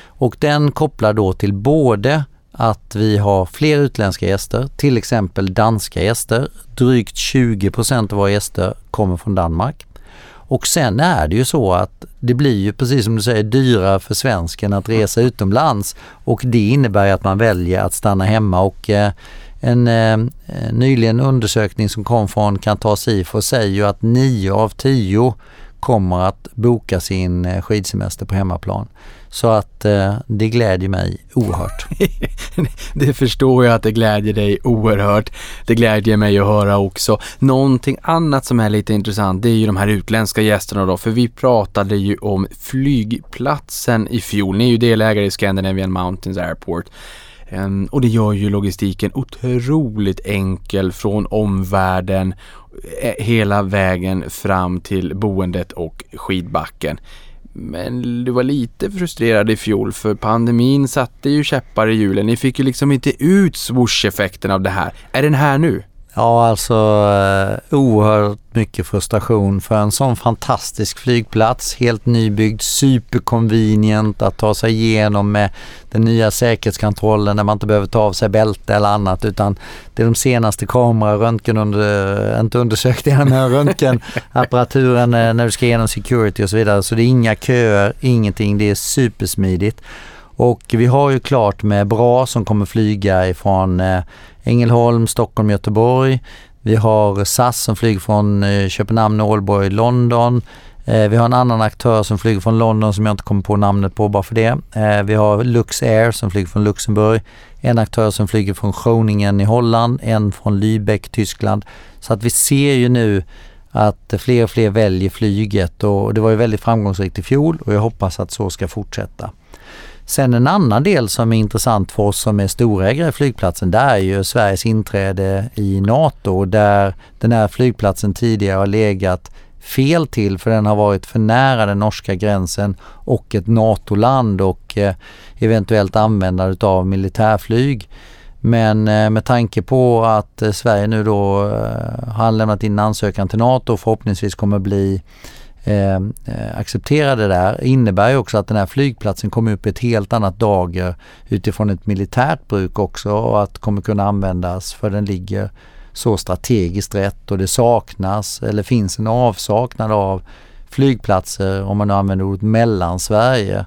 Och den kopplar då till både att vi har fler utländska gäster, till exempel danska gäster. Drygt 20 procent av våra gäster kommer från Danmark. Och sen är det ju så att det blir ju precis som du säger dyrare för svensken att resa utomlands och det innebär att man väljer att stanna hemma och eh, en eh, nyligen undersökning som kom från Kantar Sifo säger ju att 9 av 10 kommer att boka sin eh, skidsemester på hemmaplan. Så att eh, det glädjer mig oerhört. det förstår jag att det glädjer dig oerhört. Det glädjer mig att höra också. Någonting annat som är lite intressant det är ju de här utländska gästerna då. För vi pratade ju om flygplatsen i fjol. Ni är ju delägare i Scandinavian Mountains Airport. Um, och det gör ju logistiken otroligt enkel från omvärlden eh, hela vägen fram till boendet och skidbacken. Men du var lite frustrerad i fjol för pandemin satte ju käppar i hjulen. Ni fick ju liksom inte ut swoosh-effekten av det här. Är den här nu? Ja, alltså eh, oerhört mycket frustration för en sån fantastisk flygplats. Helt nybyggd, superconvenient att ta sig igenom med den nya säkerhetskontrollen där man inte behöver ta av sig bälte eller annat utan det är de senaste kameror, röntgen under, inte undersökningarna men röntgenapparaturen när du ska igenom security och så vidare. Så det är inga köer, ingenting. Det är supersmidigt. Och vi har ju klart med BRA som kommer flyga ifrån eh, Ängelholm, Stockholm, Göteborg. Vi har SAS som flyger från eh, Köpenhamn, Ålborg, London. Eh, vi har en annan aktör som flyger från London som jag inte kommer på namnet på bara för det. Vi har Luxair som flyger från Luxemburg. En aktör som flyger från Groningen i Holland, en från Lübeck, Tyskland. Så att vi ser ju nu att fler och fler väljer flyget och det var ju väldigt framgångsrikt i fjol och jag hoppas att så ska fortsätta. Sen en annan del som är intressant för oss som är storägare i flygplatsen, det är ju Sveriges inträde i NATO där den här flygplatsen tidigare har legat fel till för den har varit för nära den norska gränsen och ett NATO-land och eh, eventuellt användande av militärflyg. Men eh, med tanke på att eh, Sverige nu då har lämnat in ansökan till NATO och förhoppningsvis kommer bli Eh, eh, accepterade där innebär ju också att den här flygplatsen kommer upp i ett helt annat dager utifrån ett militärt bruk också och att kommer kunna användas för den ligger så strategiskt rätt och det saknas eller finns en avsaknad av flygplatser om man nu använder ordet mellansverige.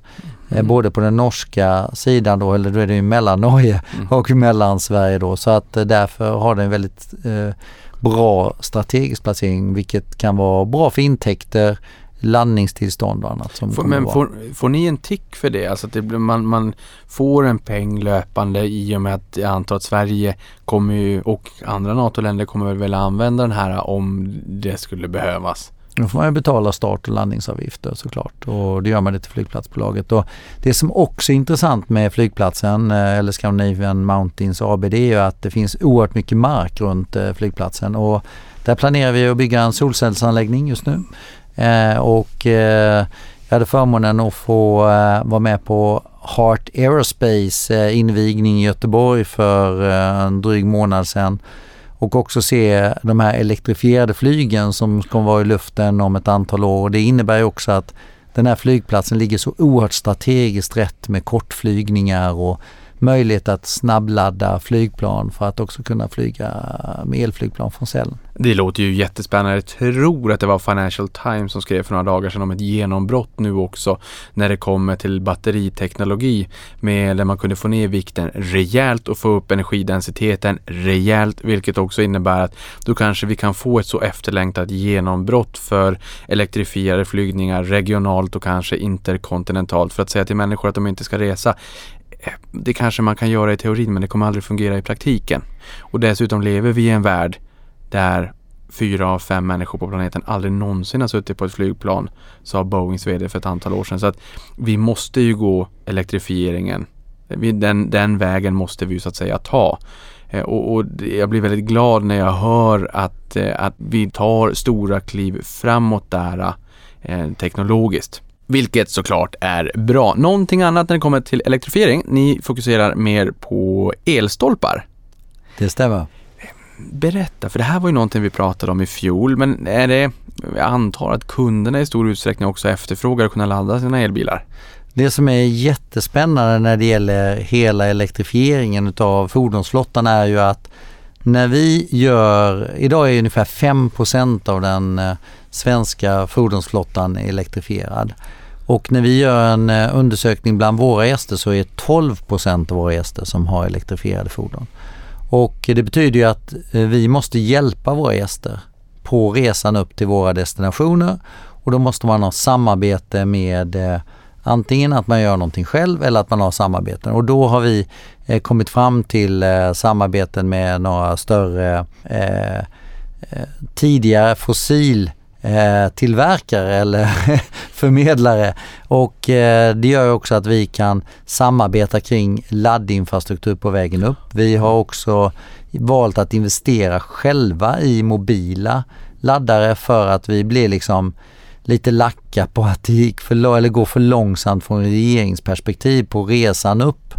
Eh, mm. Både på den norska sidan då, eller då är det ju mellan Norge mm. och mellansverige då. Så att eh, därför har den väldigt eh, bra strategisk placering vilket kan vara bra för intäkter, landningstillstånd och annat. Som får, men får, får, ni en tick för det? Alltså att det, man, man får en peng löpande i och med att jag antar att Sverige kommer ju, och andra NATO-länder kommer väl vilja använda den här om det skulle behövas? Då får man ju betala start och landningsavgifter såklart och det gör man det till flygplatsbolaget. Och det som också är intressant med flygplatsen eh, eller Scandinavian Mountains AB det är ju att det finns oerhört mycket mark runt eh, flygplatsen och där planerar vi att bygga en solcellsanläggning just nu. Eh, och eh, jag hade förmånen att få vara med på Heart Aerospace invigning i Göteborg för en dryg månad sedan och också se de här elektrifierade flygen som kommer vara i luften om ett antal år. Det innebär också att den här flygplatsen ligger så oerhört strategiskt rätt med kortflygningar och möjlighet att snabbladda flygplan för att också kunna flyga med elflygplan från cellen. Det låter ju jättespännande. Jag tror att det var Financial Times som skrev för några dagar sedan om ett genombrott nu också när det kommer till batteriteknologi med där man kunde få ner vikten rejält och få upp energidensiteten rejält vilket också innebär att då kanske vi kan få ett så efterlängtat genombrott för elektrifierade flygningar regionalt och kanske interkontinentalt för att säga till människor att de inte ska resa det kanske man kan göra i teorin men det kommer aldrig fungera i praktiken. Och dessutom lever vi i en värld där fyra av fem människor på planeten aldrig någonsin har suttit på ett flygplan, sa Boeings VD för ett antal år sedan. Så att vi måste ju gå elektrifieringen. Den, den vägen måste vi ju så att säga ta. Eh, och, och, jag blir väldigt glad när jag hör att, eh, att vi tar stora kliv framåt där eh, teknologiskt. Vilket såklart är bra. Någonting annat när det kommer till elektrifiering. Ni fokuserar mer på elstolpar. Det stämmer. Berätta, för det här var ju någonting vi pratade om i fjol, men är det, jag antar att kunderna i stor utsträckning också efterfrågar att kunna ladda sina elbilar? Det som är jättespännande när det gäller hela elektrifieringen utav fordonsflottan är ju att när vi gör, idag är ungefär 5% av den eh, svenska fordonsflottan elektrifierad. Och när vi gör en eh, undersökning bland våra gäster så är 12 procent av våra gäster som har elektrifierade fordon. Och det betyder ju att eh, vi måste hjälpa våra gäster på resan upp till våra destinationer och då måste man ha samarbete med eh, antingen att man gör någonting själv eller att man har samarbeten och då har vi kommit fram till samarbeten med några större eh, tidigare fossil eh, tillverkare eller förmedlare. Och eh, det gör också att vi kan samarbeta kring laddinfrastruktur på vägen upp. Vi har också valt att investera själva i mobila laddare för att vi blir liksom lite lacka på att det gick för, eller går för långsamt från regeringsperspektiv på resan upp.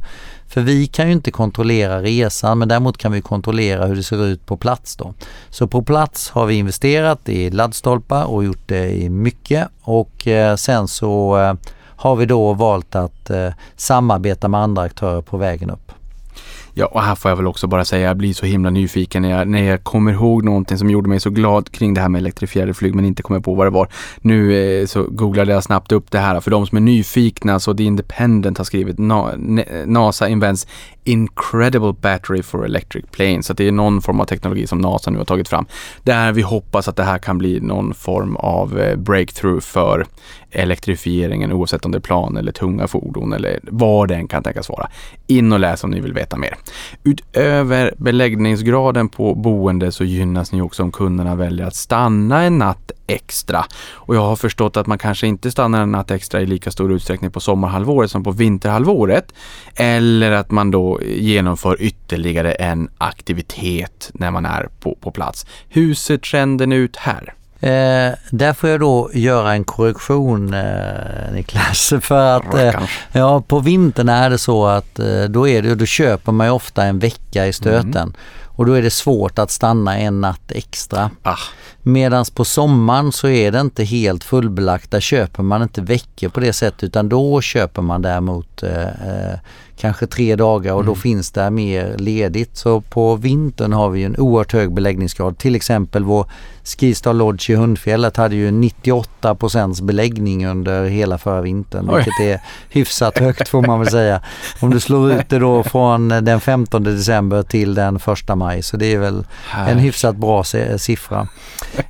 För vi kan ju inte kontrollera resan men däremot kan vi kontrollera hur det ser ut på plats då. Så på plats har vi investerat i laddstolpar och gjort det i mycket och eh, sen så eh, har vi då valt att eh, samarbeta med andra aktörer på vägen upp. Ja, och här får jag väl också bara säga, jag blir så himla nyfiken när jag, när jag kommer ihåg någonting som gjorde mig så glad kring det här med elektrifierade flyg men inte kommer på vad det var. Nu eh, så googlade jag snabbt upp det här för de som är nyfikna så The Independent har skrivit Na NASA invents Incredible Battery for Electric Planes. Så det är någon form av teknologi som NASA nu har tagit fram. Där vi hoppas att det här kan bli någon form av eh, breakthrough för elektrifieringen oavsett om det är plan eller tunga fordon eller vad det än kan tänkas vara. In och läs om ni vill veta mer. Utöver beläggningsgraden på boende så gynnas ni också om kunderna väljer att stanna en natt extra. Och jag har förstått att man kanske inte stannar en natt extra i lika stor utsträckning på sommarhalvåret som på vinterhalvåret. Eller att man då genomför ytterligare en aktivitet när man är på, på plats. Hur ser trenden ut här? Eh, där får jag då göra en korrektion eh, Niklas. För att eh, ja, på vintern är det så att eh, då, är det, då köper man ofta en vecka i stöten. Mm. Och då är det svårt att stanna en natt extra. Ah. Medan på sommaren så är det inte helt fullbelagt. Där köper man inte veckor på det sättet utan då köper man däremot eh, eh kanske tre dagar och mm. då finns det mer ledigt. Så på vintern har vi en oerhört hög beläggningsgrad. Till exempel vår Skistar Lodge i Hundfjället hade ju 98% beläggning under hela förra vintern. Oj. Vilket är hyfsat högt får man väl säga. Om du slår ut det då från den 15 december till den 1 maj så det är väl Här. en hyfsat bra siffra.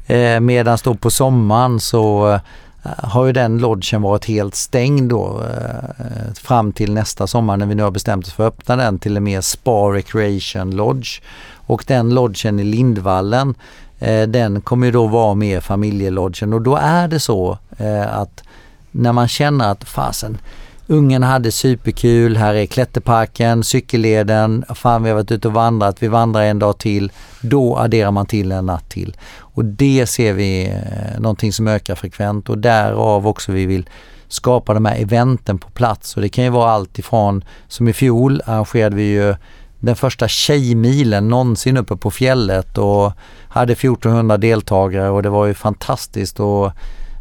Eh, Medan då på sommaren så Eh, har ju den lodgen varit helt stängd då eh, fram till nästa sommar när vi nu har bestämt oss för att öppna den till en mer spa recreation lodge. Och den lodgen i Lindvallen eh, den kommer ju då vara mer familjelodgen och då är det så att när man känner att fasen, Ungarna hade superkul, här är klätterparken, cykelleden, fan vi har varit ute och vandrat, vi vandrar en dag till. Då adderar man till en natt till. Och det ser vi eh, någonting som ökar frekvent. Och därav också vi vill skapa de här eventen på plats. Och det kan ju vara allt ifrån, som i fjol arrangerade vi ju den första tjejmilen någonsin uppe på fjället och hade 1400 deltagare och det var ju fantastiskt. Och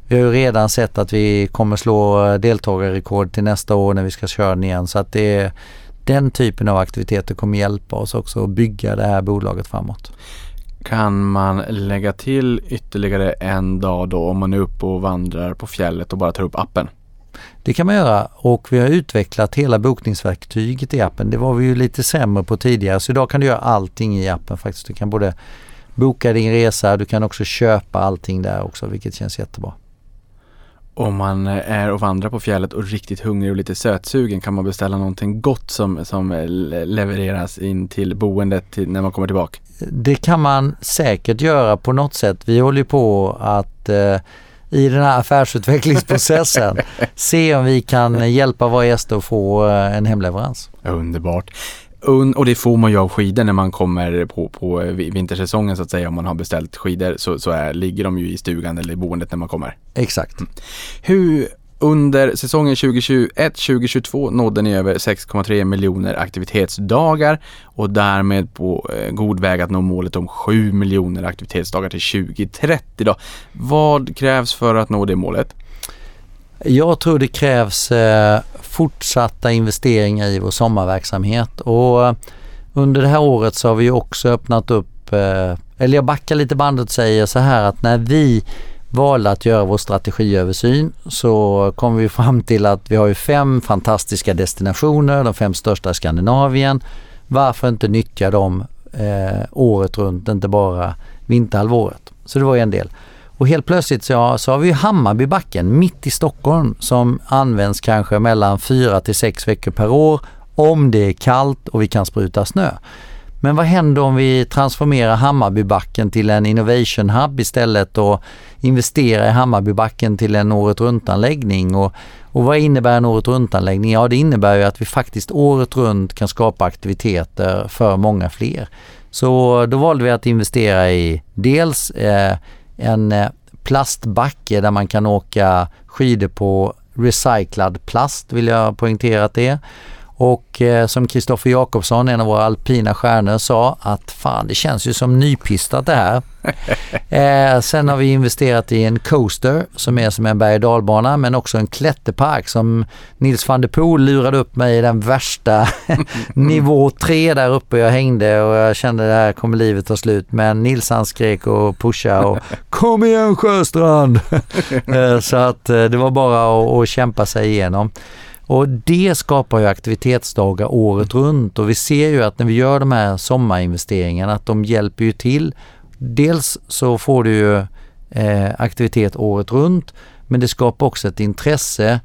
vi har ju redan sett att vi kommer slå deltagarrekord till nästa år när vi ska köra den igen så att det är den typen av aktiviteter kommer hjälpa oss också att bygga det här bolaget framåt. Kan man lägga till ytterligare en dag då om man är uppe och vandrar på fjället och bara tar upp appen? Det kan man göra och vi har utvecklat hela bokningsverktyget i appen. Det var vi ju lite sämre på tidigare så idag kan du göra allting i appen faktiskt. Du kan både boka din resa, du kan också köpa allting där också vilket känns jättebra. Om man är och vandrar på fjället och riktigt hungrig och lite sötsugen kan man beställa någonting gott som, som levereras in till boendet till, när man kommer tillbaka? Det kan man säkert göra på något sätt. Vi håller på att eh, i den här affärsutvecklingsprocessen se om vi kan hjälpa våra gäster att få eh, en hemleverans. Underbart. Och det får man ju av skidor när man kommer på, på vintersäsongen så att säga. Om man har beställt skidor så, så är, ligger de ju i stugan eller i boendet när man kommer. Exakt. Mm. Hur under säsongen 2021-2022 nådde ni över 6,3 miljoner aktivitetsdagar och därmed på eh, god väg att nå målet om 7 miljoner aktivitetsdagar till 2030. Då. Vad krävs för att nå det målet? Jag tror det krävs eh, fortsatta investeringar i vår sommarverksamhet och eh, under det här året så har vi också öppnat upp, eh, eller jag backar lite bandet och säger så här att när vi valde att göra vår strategiöversyn så kom vi fram till att vi har ju fem fantastiska destinationer, de fem största i Skandinavien. Varför inte nyttja dem eh, året runt, inte bara vinterhalvåret? Så det var en del. Och helt plötsligt så, så har vi Hammarbybacken mitt i Stockholm som används kanske mellan fyra till sex veckor per år om det är kallt och vi kan spruta snö. Men vad händer om vi transformerar Hammarbybacken till en innovation hub istället och investerar i Hammarbybacken till en året runt-anläggning? Och, och vad innebär en året runt-anläggning? Ja, det innebär ju att vi faktiskt året runt kan skapa aktiviteter för många fler. Så då valde vi att investera i dels eh, en eh, plastbacke där man kan åka skidor på recyclad plast vill jag poängtera att det är. Och eh, som Kristoffer Jakobsson, en av våra alpina stjärnor, sa att fan det känns ju som nypistat det här. eh, sen har vi investerat i en coaster som är som en berg dalbana men också en klätterpark som Nils van der Poel lurade upp mig i den värsta nivå 3 där uppe jag hängde och jag kände det här kommer livet ta slut. Men Nils han skrek och pushade och kom igen Sjöstrand! eh, så att eh, det var bara att, att kämpa sig igenom. Och det skapar ju aktivitetsdagar året runt och vi ser ju att när vi gör de här sommarinvesteringarna att de hjälper ju till. Dels så får du ju eh, aktivitet året runt men det skapar också ett intresse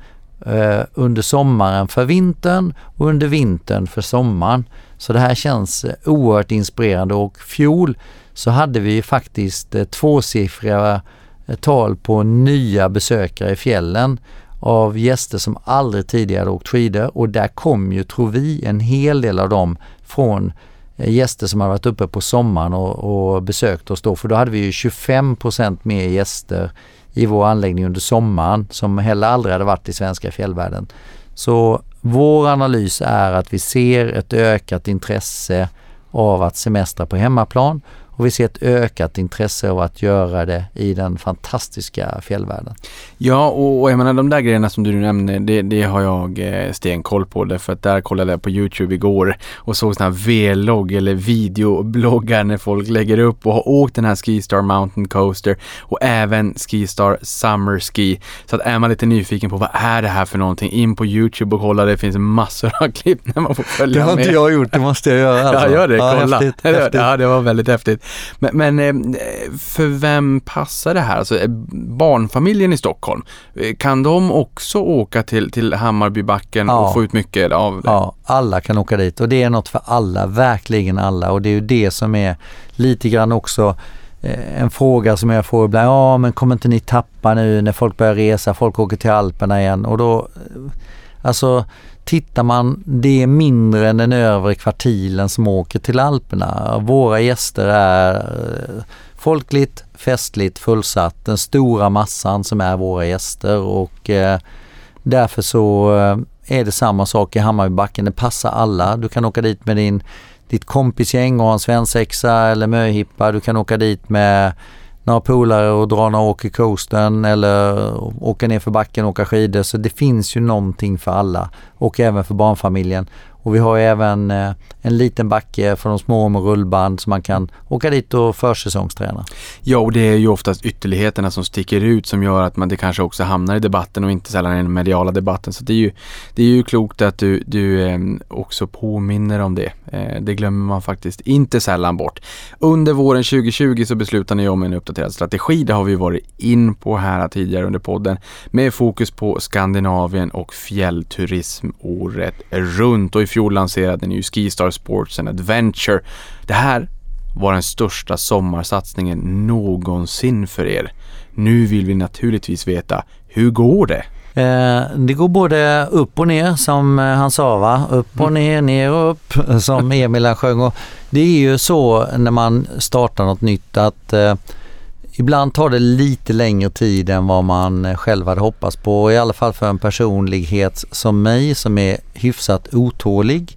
eh, under sommaren för vintern och under vintern för sommaren. Så det här känns eh, oerhört inspirerande och fjol så hade vi faktiskt eh, tvåsiffriga eh, tal på nya besökare i fjällen av gäster som aldrig tidigare åkt skidor och där kom ju, tror vi, en hel del av dem från eh, gäster som har varit uppe på sommaren och, och besökt oss då. För då hade vi ju 25% mer gäster i vår anläggning under sommaren som heller aldrig hade varit i svenska fjällvärlden. Så vår analys är att vi ser ett ökat intresse av att semestra på hemmaplan och vi ser ett ökat intresse av att göra det i den fantastiska fjällvärlden. Ja, och, och jag menar de där grejerna som du nämner, det, det har jag eh, stenkoll på. Därför att där kollade jag på Youtube igår och såg sådana här vlogg eller videobloggar när folk lägger upp och har åkt den här Skistar Mountain Coaster och även Skistar Summer Ski. Så att är man lite nyfiken på vad är det här för någonting, in på Youtube och kolla. Det finns massor av klipp när man får följa med. Det har med. inte jag gjort, det måste jag göra. Alltså. Ja, gör det. Ja, kolla. häftigt, häftigt. Ja, det var väldigt häftigt. Men, men eh, för vem passar det här? Alltså eh, barnfamiljen i Stockholm, eh, kan de också åka till, till Hammarbybacken Ja. och få ut mycket av det? Ja, alla kan åka dit och det är något för alla, verkligen alla och det är ju det som är lite grann också en fråga som jag får ibland, ja men kommer inte ni tappa nu när folk börjar resa, folk åker till Alperna igen och då, alltså tittar man, det är mindre än den övre kvartilen som åker till Alperna. Våra gäster är eh, folkligt, festligt, fullsatt, den stora massan som är våra gäster och eh, därför så eh, är det samma sak i Hammarbybacken. Det passar alla. Du kan åka dit med din, ditt kompisgäng och ha en svensexa eller möhippa. Du kan åka dit med några polare och dra några åk i coasten eller åka ner för backen och åka skidor. Så det finns ju någonting för alla och även för barnfamiljen. Och vi har även eh, en liten backe för de små med rullband så man kan åka dit och försäsongsträna. Ja, och det är ju oftast ytterligheterna som sticker ut som gör att man det kanske också hamnar i debatten och inte sällan i den mediala debatten. Så det är ju, det är ju klokt att du, du ehm, också påminner om det. Eh, det glömmer man faktiskt inte sällan bort. Under våren 2020 så beslutade ni om en uppdaterad strategi. Det har vi varit in på här tidigare under podden med fokus på Skandinavien och fjällturism året runt. Och i fjol lanserade ni ju Skistar Sports and Adventure. Det här var den största sommarsatsningen någonsin för er. Nu vill vi naturligtvis veta, hur går det? Eh, det går både upp och ner som eh, han sa va? Upp och ner, ner och upp som Emil sjöng. Och det är ju så när man startar något nytt att eh, ibland tar det lite längre tid än vad man eh, själv hade hoppats på. I alla fall för en personlighet som mig som är hyfsat otålig.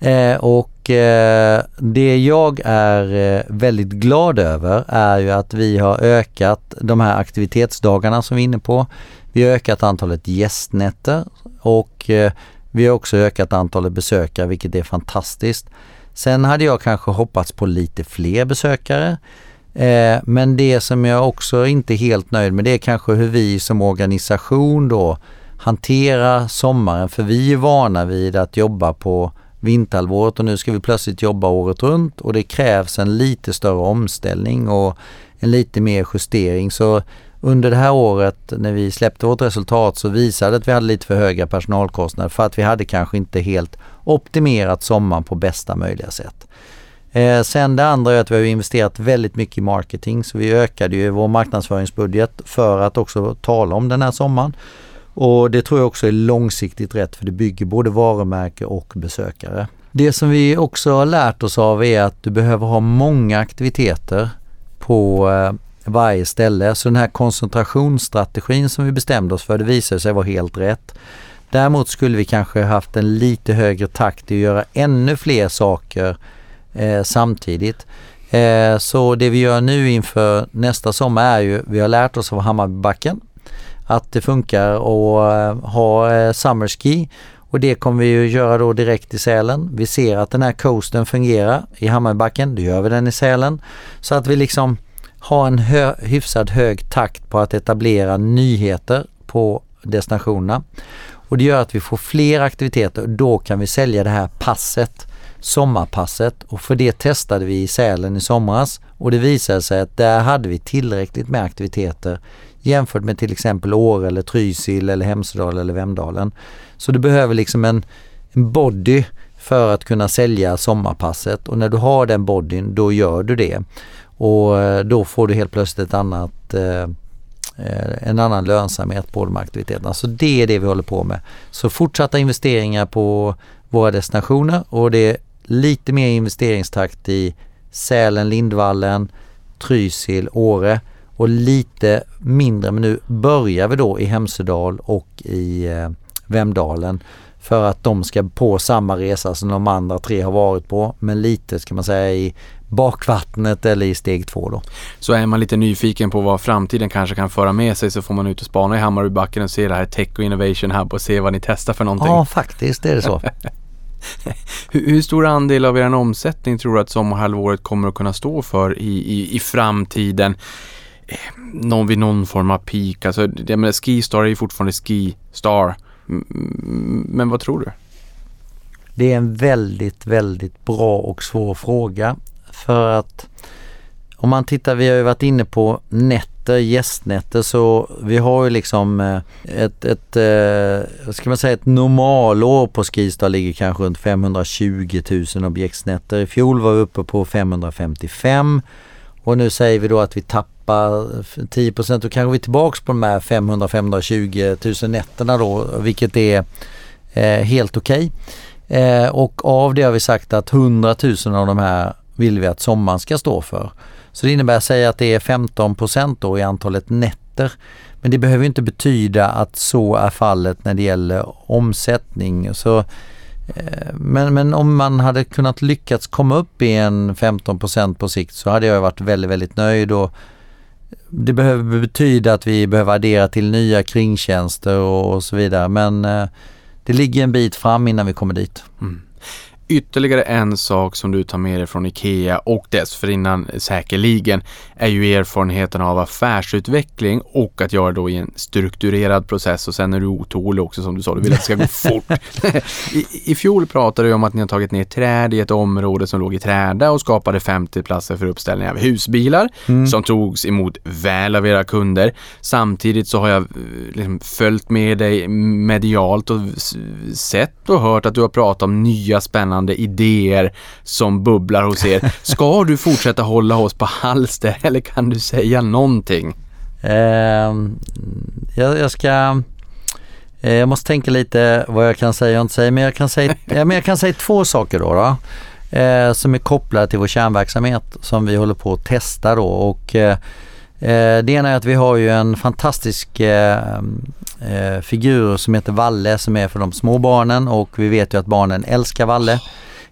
Eh, och eh, det jag är eh, väldigt glad över är ju att vi har ökat de här aktivitetsdagarna som vi är inne på. Vi har ökat antalet gästnätter och eh, vi har också ökat antalet besökare vilket är fantastiskt. Sen hade jag kanske hoppats på lite fler besökare. Eh, men det som jag också inte är helt nöjd med det är kanske hur vi som organisation då hanterar sommaren. För vi är vana vid att jobba på vinterhalvåret och nu ska vi plötsligt jobba året runt och det krävs en lite större omställning och en lite mer justering. Så under det här året när vi släppte vårt resultat så visade det att vi hade lite för höga personalkostnader för att vi hade kanske inte helt optimerat sommaren på bästa möjliga sätt. Eh, sen det andra är att vi har investerat väldigt mycket i marketing så vi ökade ju vår marknadsföringsbudget för att också tala om den här sommaren. Och det tror jag också är långsiktigt rätt för det bygger både varumärke och besökare. Det som vi också har lärt oss av är att du behöver ha många aktiviteter på eh, varje ställe. Så den här koncentrationsstrategin som vi bestämde oss för, det visade sig vara helt rätt. Däremot skulle vi kanske haft en lite högre takt i att göra ännu fler saker eh, samtidigt. Eh, så det vi gör nu inför nästa sommar är ju, vi har lärt oss av Hammarbybacken att det funkar att eh, ha eh, summerski och det kommer vi ju göra då direkt i Sälen. Vi ser att den här coasten fungerar i Hammarbybacken, då gör vi den i Sälen. Så att vi liksom har en hö hyfsad hög takt på att etablera nyheter på destinationerna. Och det gör att vi får fler aktiviteter. och Då kan vi sälja det här passet, sommarpasset och för det testade vi i Sälen i somras och det visade sig att där hade vi tillräckligt med aktiviteter jämfört med till exempel Åre eller Trysil eller Hemsedal eller Vemdalen. Så du behöver liksom en, en body för att kunna sälja sommarpasset och när du har den bodyn då gör du det. Och eh, då får du helt plötsligt ett annat eh, eh, en annan lönsamhet på de aktiviteterna. Så det är det vi håller på med. Så fortsatta investeringar på våra destinationer och det lite mer investeringstakt i Sälen, Lindvallen, Trysil, Åre och lite mindre, men nu börjar vi då i Hemsedal och i eh, Vemdalen för att de ska på samma resa som de andra tre har varit på, men lite ska man säga i bakvattnet eller i steg två då. Så är man lite nyfiken på vad framtiden kanske kan föra med sig så får man ut och spana i Hammarbybacken och se det här Tech och Innovation Hub och se vad ni testar för någonting. Ja, faktiskt är det så. hur, hur, stor andel av er omsättning tror du att sommarhalvåret kommer att kunna stå för i, i, i framtiden? Eh, någon vid någon form av peak. Alltså, jag menar, Skistar är ju fortfarande Skistar. Men vad tror du? Det är en väldigt, väldigt bra och svår fråga. För att om man tittar, vi har ju varit inne på Net nätter, gästnätter så vi har ju liksom eh, ett, ett eh, ska man säga ett normalår på Skistar ligger kanske runt 520 000 objektsnätter. I fjol var vi uppe på 555 och nu säger vi då att vi tappar 10% då kanske vi är tillbaks på de här 500-520 000 nätterna då, vilket är eh, helt okej. Okay. Eh, och av det har vi sagt att 100 000 av de här vill vi att sommaren ska stå för. Så det innebär, säga att det är 15 då i antalet nätter. Men det behöver inte betyda att så är fallet när det gäller omsättning. Så, eh, men, men om man hade kunnat lyckats komma upp i en 15 procent på sikt så hade jag varit väldigt, väldigt nöjd. Och det behöver betyda att vi behöver addera till nya kringtjänster och, och så vidare. Men eh, det ligger en bit fram innan vi kommer dit. Mm. Ytterligare en sak som du tar med dig från IKEA och dessförinnan säkerligen är ju erfarenheten av affärsutveckling och att göra då i en strukturerad process och sen är du otålig också som du sa, du vill att det ska gå fort. I, I fjol pratade du om att ni har tagit ner träd i ett område som låg i träda och skapade 50 platser för uppställning av husbilar mm. som togs emot väl av era kunder. Samtidigt så har jag eh, liksom följt med dig medialt och sett och hört att du har pratat om nya spännande spännande idéer som bubblar hos er. Ska du fortsätta hålla oss på halster eller kan du säga någonting? Uh, jag, jag, ska... Uh, jag måste tänka lite vad jag kan säga och inte säga, men jag kan säga, ja, men jag kan säga två saker då. då uh, som är kopplade till vår kärnverksamhet som vi håller på att testa då. Och, eh, det ena är att vi har ju en fantastisk eh, figur som heter Valle som är för de små barnen och vi vet ju att barnen älskar Valle.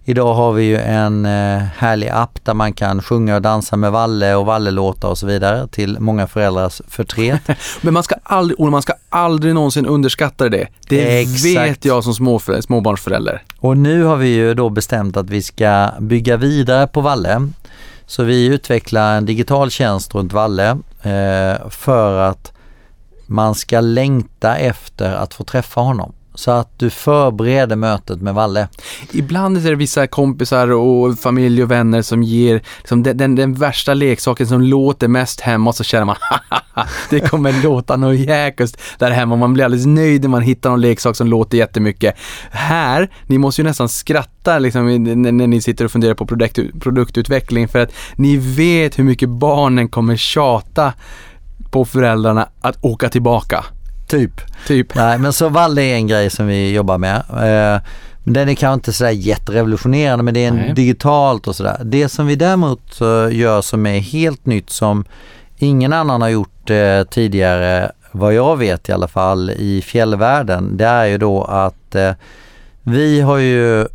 Idag har vi ju en eh, härlig app där man kan sjunga och dansa med Valle och Valle-låtar och så vidare till många föräldrars förtret. Men man ska aldrig, man ska aldrig någonsin underskatta det. Det Exakt. vet jag som små, småbarnsförälder. Och nu har vi ju då bestämt att vi ska bygga vidare på Valle. Så vi utvecklar en digital tjänst runt Valle eh, för att man ska längta efter att få träffa honom. Så att du förbereder mötet med Valle. Ibland är det vissa kompisar och familj och vänner som ger liksom den, den, den, värsta leksaken som låter mest hemma och så känner man det kommer låta något jäkligt där hemma. Man blir alldeles nöjd när man hittar någon leksak som låter jättemycket. Här, ni måste ju nästan skratta liksom, när, när ni sitter och funderar på produkt, produktutveckling för att ni vet hur mycket barnen kommer tjata på föräldrarna att åka tillbaka. Typ. typ. Nej men så Valle är en grej som vi jobbar med. Eh, den är kanske inte sådär jätterevolutionerande men det är en digitalt och sådär. Det som vi däremot eh, gör som är helt nytt som ingen annan har gjort eh, tidigare, vad jag vet i alla fall, i fjällvärlden, det är ju då att eh, vi har ju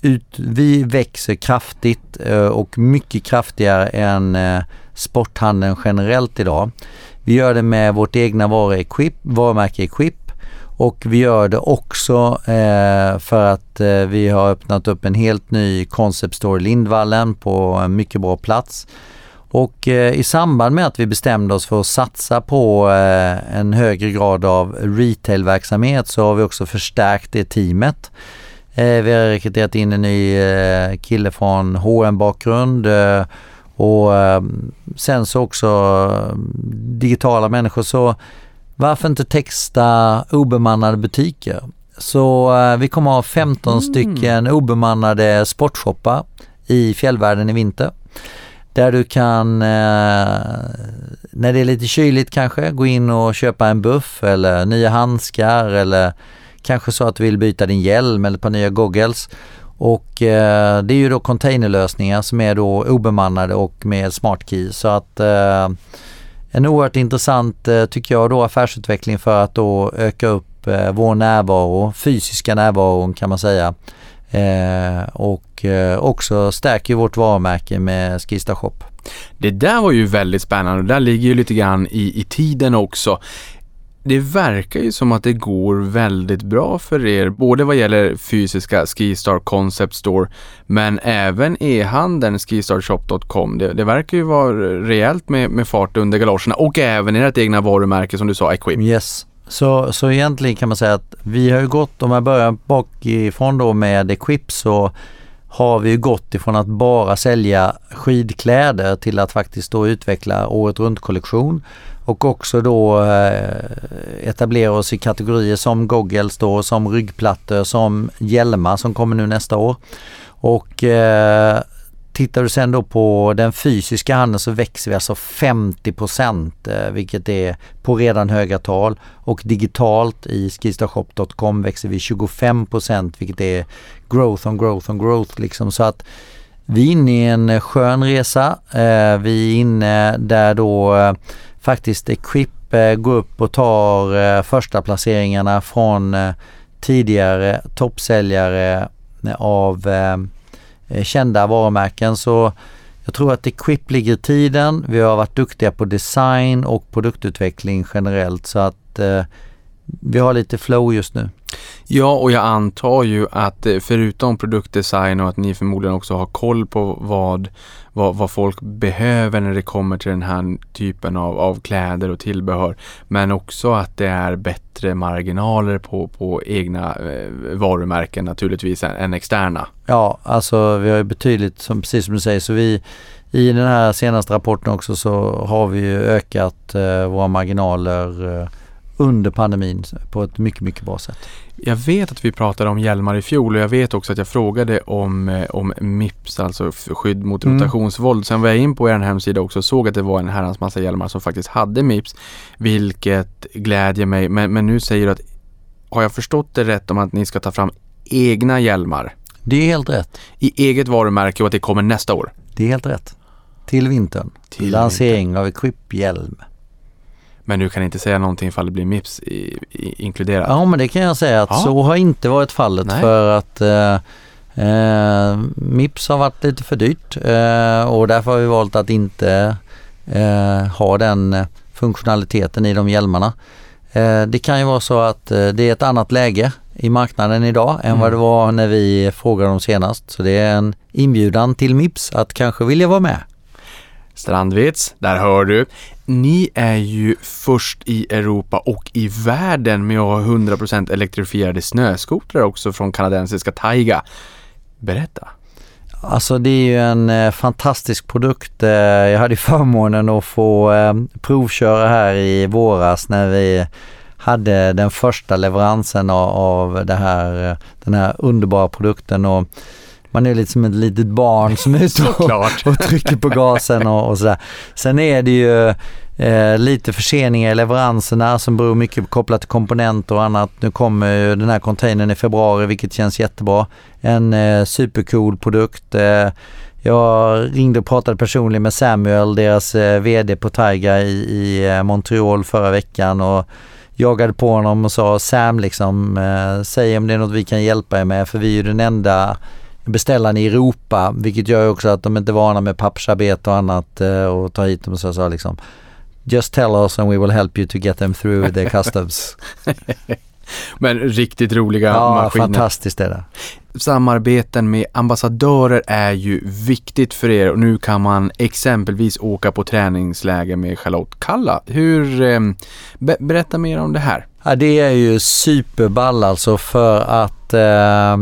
ut, vi växer kraftigt eh, och mycket kraftigare än eh, sporthandeln generellt idag. Vi gör det med vårt egna varuequip, varumärke Equip och vi gör det också eh, för att eh, vi har öppnat upp en helt ny Concept Store Lindvallen på en mycket bra plats. Och eh, i samband med att vi bestämde oss för att satsa på eh, en högre grad av retailverksamhet så har vi också förstärkt det teamet. Eh, vi har rekryterat in en ny eh, kille från hm bakgrund eh, och ehm, sen så också digitala människor så varför inte texta obemannade butiker? Så eh, vi kommer ha 15 mm. stycken obemannade sportshoppar i fjällvärlden i vinter. Där du kan, eh, när det är lite kyligt kanske, gå in och köpa en buff eller nya handskar eller kanske så att du vill byta din hjälm eller ett par nya goggles. Och eh, det är ju då containerlösningar som är då obemannade och med smart key. Så att eh, en oerhört intressant, eh, tycker jag då, affärsutveckling för att då öka upp eh, vår närvaro, fysiska närvaron kan man säga. Eh, och eh, också stärker vårt varumärke med Skista Shop. Det där var ju väldigt spännande och där ligger ju lite grann i, i tiden också det verkar ju som att det går väldigt bra för er, både vad gäller fysiska Skistar Concept Store, men även e-handeln skistarshop.com. Det, det, verkar ju vara rejält med, med fart under galoscherna och även ert egna varumärke som du sa, Equip. Yes. Så, så egentligen kan man säga att vi har ju gått, om jag börjar bakifrån då med Equip så har vi ju gått ifrån att bara sälja skidkläder till att faktiskt då utveckla året runt kollektion och också då eh, etablera oss i kategorier som goggles då, som ryggplattor, som hjälmar som kommer nu nästa år. Och eh, tittar du sen då på den fysiska handeln så växer vi alltså 50 procent eh, vilket är på redan höga tal och digitalt i skistarshop.com växer vi 25 procent vilket är growth on growth on growth liksom så att vi är inne i en skön resa. Eh, vi är inne där då eh, faktiskt Equip eh, går upp och tar eh, första placeringarna från eh, tidigare toppsäljare av kända varumärken. Så jag tror att Equip ligger i tiden. Vi har varit duktiga på design och produktutveckling generellt så att vi har lite flow just nu. Ja, och jag antar ju att eh, förutom produktdesign och att ni förmodligen också har koll på vad, vad, vad folk behöver när det kommer till den här typen av, av kläder och tillbehör. Men också att det är bättre marginaler på, på egna eh, varumärken naturligtvis än, externa. Ja, alltså vi har ju betydligt, som, precis som du säger, så vi i den här senaste rapporten också så har vi ju ökat eh, våra marginaler eh, under pandemin på ett mycket, mycket bra sätt. Jag vet att vi pratade om hjälmar i fjol och jag vet också att jag frågade om, eh, om MIPS, alltså skydd mot mm. rotationsvåld. Sen var jag in på er hemsida också och såg att det var en herrans massa hjälmar som faktiskt hade MIPS, vilket glädjer mig. Men, men nu säger du att, har jag förstått det rätt om att ni ska ta fram egna hjälmar? Det är helt rätt. I eget varumärke och att det kommer nästa år? Det är helt rätt. Till vintern. Till Lansering vintern. av Equip-hjälm. Men du kan inte säga någonting ifall det blir Mips i, i, inkluderat? Ja men det kan jag säga att ja. så har inte varit fallet Nej. för att eh, eh, Mips har varit lite för dyrt eh, och därför har vi valt att inte eh, ha den funktionaliteten i de hjälmarna. Eh, det kan ju vara så att eh, det är ett annat läge i marknaden idag än mm. vad det var när vi frågade dem senast. Så det är en inbjudan till Mips att kanske vilja vara med. Strandvits, där hör du. Ni är ju först i Europa och i världen med att ha 100% elektrifierade snöskotrar också från kanadensiska Taiga. Berätta. Alltså det är ju en eh, fantastisk produkt. Eh, jag hade förmånen att få eh, provköra här i våras när vi hade den första leveransen av, av det här, eh, den här underbara produkten. Och man är lite som ett litet barn som är ute och, och trycker på gasen och, och sådär. Sen är det ju eh, lite förseningar i leveranserna som beror mycket kopplat till komponenter och annat. Nu kommer ju den här containern i februari vilket känns jättebra. En eh, supercool produkt. Eh, jag ringde och pratade personligen med Samuel, deras eh, VD på Taiga i, i eh, Montreal förra veckan och jagade på honom och sa Sam liksom, eh, säg om det är något vi kan hjälpa er med för vi är ju den enda beställaren i Europa, vilket gör också att de inte är vana med pappersarbete och annat eh, och ta hit dem och så, så liksom Just tell us and we will help you to get them through the customs. Men riktigt roliga ja, maskiner. Ja, fantastiskt är det. Samarbeten med ambassadörer är ju viktigt för er och nu kan man exempelvis åka på träningsläger med Charlotte Kalla. Hur, eh, be berätta mer om det här. Ja, det är ju superball alltså för att eh,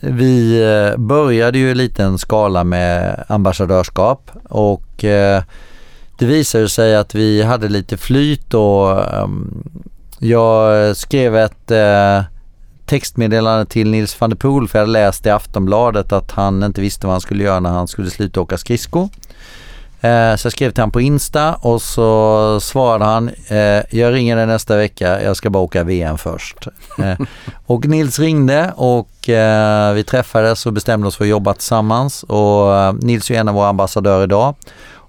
vi eh, började ju i liten skala med ambassadörskap och eh, det visade sig att vi hade lite flyt och ehm, jag skrev ett eh, textmeddelande till Nils van der Poel för jag hade läst i Aftonbladet att han inte visste vad han skulle göra när han skulle sluta åka skridskor. Eh, så jag skrev till honom på Insta och så svarade han, eh, jag ringer dig nästa vecka, jag ska bara åka VM först. Eh, och Nils ringde och vi träffades och bestämde oss för att jobba tillsammans och Nils är en av våra ambassadörer idag.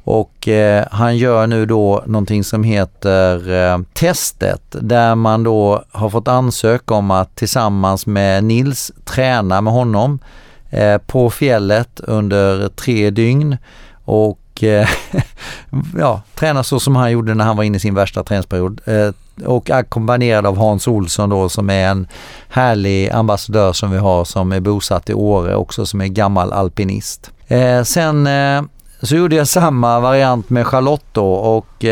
Och han gör nu då någonting som heter testet där man då har fått ansöka om att tillsammans med Nils träna med honom på fjället under tre dygn och Eh, ja, träna så som han gjorde när han var inne i sin värsta träningsperiod. Eh, och ackompanjerad av Hans Olsson då som är en härlig ambassadör som vi har som är bosatt i Åre också som är gammal alpinist. Eh, sen så gjorde jag samma variant med Charlotte då och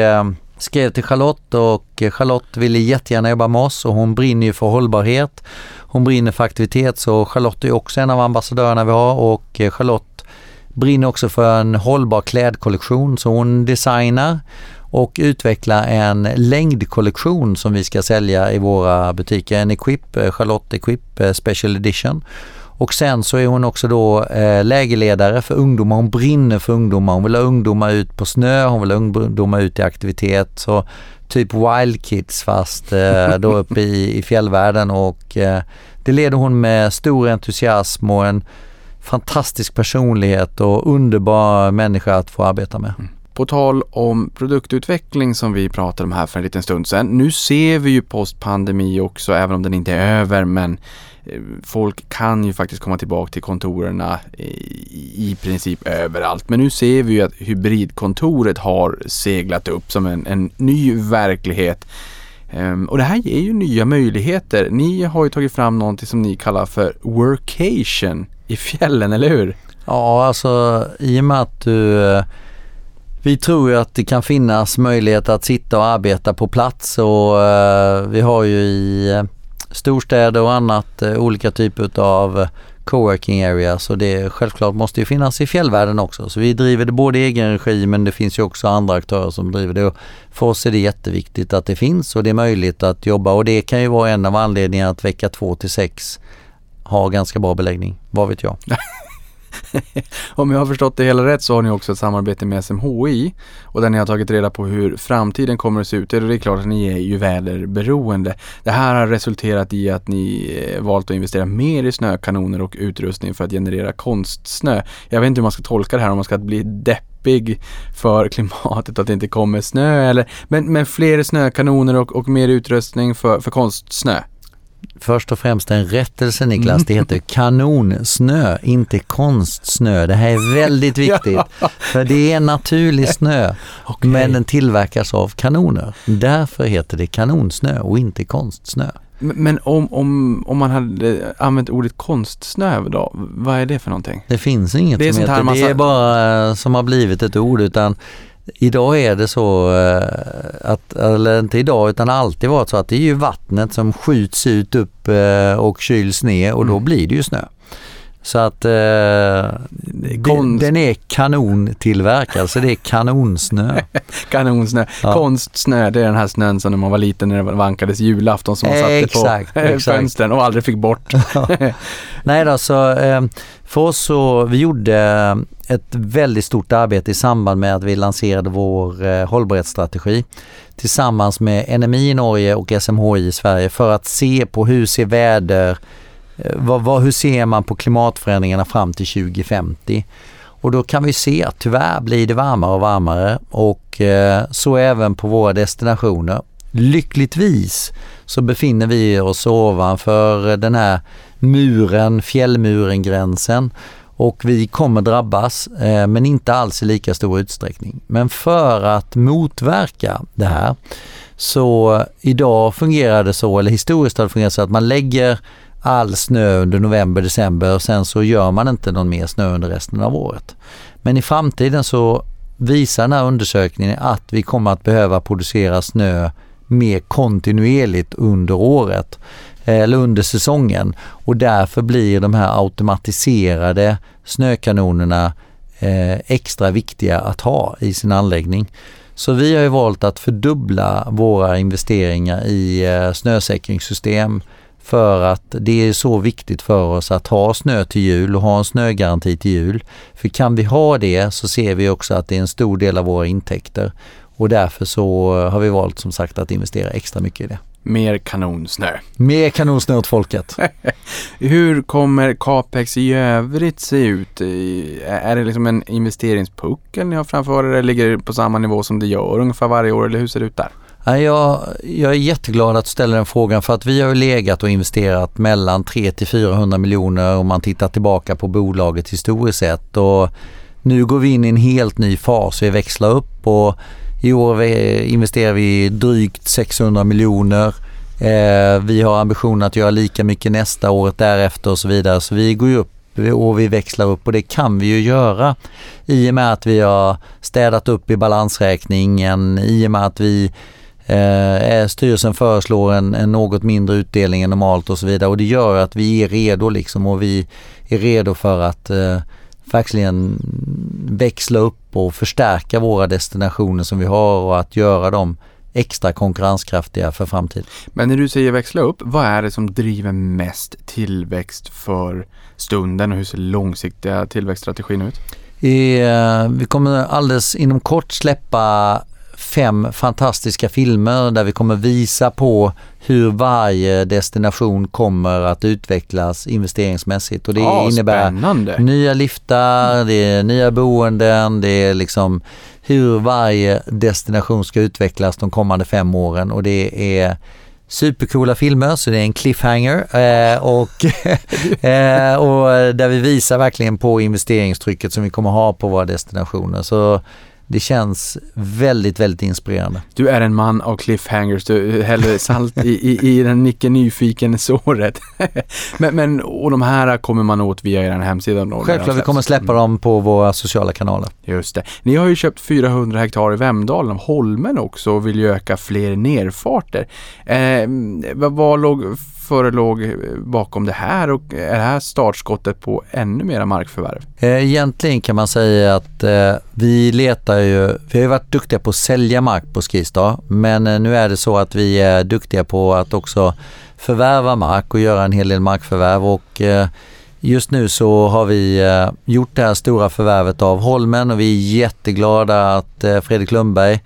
skrev till Charlotte och Charlotte ville jättegärna jobba med oss och hon brinner ju för hållbarhet. Hon brinner för aktivitet så Charlotte är också en av ambassadörerna vi har och Charlotte brinner också för en hållbar klädkollektion så hon designar och utvecklar en längdkollektion som vi ska sälja i våra butiker. En Equip, eh, Charlotte Equip eh, Special Edition. Och sen så är hon också då eh, lägerledare för ungdomar. Hon brinner för ungdomar. Hon vill ha ungdomar ut på snö, hon vill ha ungdomar ut i aktivitet. Så typ Wild Kids fast då uppe i, i fjällvärlden och det leder hon med stor entusiasm och en fantastisk personlighet och underbar människa att få arbeta med. Mm. På tal om produktutveckling som vi pratade om här för en liten stund sedan. Nu ser vi ju postpandemi också, även om den inte är över, men eh, folk kan ju faktiskt komma tillbaka till kontoren eh, i, i princip överallt. Men nu ser vi ju att hybridkontoret har seglat upp som en, en ny verklighet. Ehm, och det här ger ju nya möjligheter. Ni har ju tagit fram någonting som ni kallar för workation i fjällen, eller hur? Ja, alltså i och med att du eh, vi tror ju att det kan finnas möjlighet att sitta och arbeta på plats och eh, vi har ju i eh, storstäder och annat eh, olika typer av coworking areas och det självklart måste ju finnas i fjällvärlden också. Så vi driver det både i egen regi men det finns ju också andra aktörer som driver det. Och för oss är det jätteviktigt att det finns och det är möjligt att jobba och det kan ju vara en av anledningarna att vecka två till sex har ganska bra beläggning. Vad vet jag? Om jag har förstått det hela rätt så har ni också ett samarbete med SMHI och där ni har tagit reda på hur framtiden kommer att se ut. Det är klart att ni är ju väderberoende. Det här har resulterat i att ni eh, valt att investera mer i snökanoner och utrustning för att generera konstsnö. Jag vet inte hur man ska tolka det här, om man ska bli deppig för klimatet att det inte kommer snö eller men, men fler snökanoner och, och mer utrustning för, för konstsnö. Först och främst en rättelse Niklas, mm. det heter kanonsnö, inte konstsnö. Det här är väldigt viktigt. För det är naturlig snö, okay. men den tillverkas av kanoner. Därför heter det kanonsnö och inte konstsnö. Men om, om, om man hade använt ordet konstsnö då, vad är det för någonting? Det finns inget det är som heter, massa... det är bara som har blivit ett ord utan Idag är det så eh, att, eller inte idag utan alltid varit så att det är ju vattnet som skjuts ut upp eh, och kyls ner och då mm. blir det ju snö. Så att eh, Konst... den är kanontillverkad, så det är kanonsnö. kanonsnö. Ja. Konstsnö, det är den här snön som när man var liten när det vankades julafton som man satte exakt, på exakt. fönstren och aldrig fick bort. Nej då, så eh, för oss så, vi gjorde ett väldigt stort arbete i samband med att vi lanserade vår eh, hållbarhetsstrategi tillsammans med NMI i Norge och SMHI i Sverige för att se på hur ser väder Eh, Eh, vad, vad, hur ser man på klimatförändringarna fram till 2050? Och då kan vi se att tyvärr blir det varmare och varmare och eh, så även på våra destinationer. Lyckligtvis så befinner vi oss ovanför den här muren, fjällmuren, gränsen och vi kommer drabbas eh, men inte alls i lika stor utsträckning. Men för att motverka det här så eh, idag fungerar det så, eller historiskt har det fungerat så att man lägger all snö under november, december och sen så gör man inte någon mer snö under resten av året. Men i framtiden så visar den här undersökningen att vi kommer att behöva producera snö mer kontinuerligt under året eh, eller under säsongen och därför blir de här automatiserade snökanonerna eh, extra viktiga att ha i sin anläggning. Så vi har ju valt att fördubbla våra investeringar i eh, snösäkringssystem, för att det är så viktigt för oss att ha snö till jul och ha en snögaranti till jul. För kan vi ha det så ser vi också att det är en stor del av våra intäkter och därför så har vi valt som sagt att investera extra mycket i det. Mer kanonsnö. Mer kanonsnö åt folket. Hur kommer Capex i övrigt se ut? Är det liksom en investeringspuckel ni har framför er eller ligger det på samma nivå som det gör ungefär varje år eller hur ser det ut där? Jag, jag är jätteglad att du ställer den frågan för att vi har legat och investerat mellan 3 till 400 miljoner om man tittar tillbaka på bolaget historiskt sett. Och nu går vi in i en helt ny fas. Vi växlar upp och i år investerar vi drygt 600 miljoner. Eh, vi har ambitionen att göra lika mycket nästa året därefter och så vidare. Så vi går ju upp och vi växlar upp och det kan vi ju göra i och med att vi har städat upp i balansräkningen, i och med att vi Eh, styrelsen föreslår en, en, något mindre utdelning än normalt och så vidare och det gör att vi är redo liksom och vi är redo för att eh, verkligen växla upp och förstärka våra destinationer som vi har och att göra dem extra konkurrenskraftiga för framtiden. Men när du säger växla upp, vad är det som driver mest tillväxt för stunden och hur ser långsiktiga tillväxtstrategin ut? I, eh, vi kommer alldeles inom kort släppa fem fantastiska filmer där vi kommer visa på hur varje destination kommer att utvecklas investeringsmässigt. Och det Ja, innebär spännande. nya liftar, det är nya boenden, det är liksom hur varje destination ska utvecklas de kommande fem åren och det är supercoola filmer så det är en cliffhanger eh, och, eh, och där vi visar verkligen på investeringstrycket som vi kommer ha på våra destinationer. Så det känns väldigt, väldigt inspirerande. Du är en man av cliffhangers, du häller salt i, i, i den icke nyfiken såret. men, men, och de här kommer man åt via er hemsida? Självklart, vi kommer släppa dem på våra sociala kanaler. Just det. Ni har ju köpt 400 hektar i Vemdalen av Holmen också och vill ju öka fler nerfarter. Eh, vad, vad låg, förelåg eh, bakom det här och är det här startskottet på ännu mera markförvärv? Eh, egentligen kan man säga att eh, vi letar ju, vi har ju varit duktiga på att sälja mark på Skistar men eh, nu är det så att vi är duktiga på att också förvärva mark och göra en hel del markförvärv och eh, just nu så har vi eh, gjort det här stora förvärvet av Holmen och vi är jätteglada att Fredrik Lundberg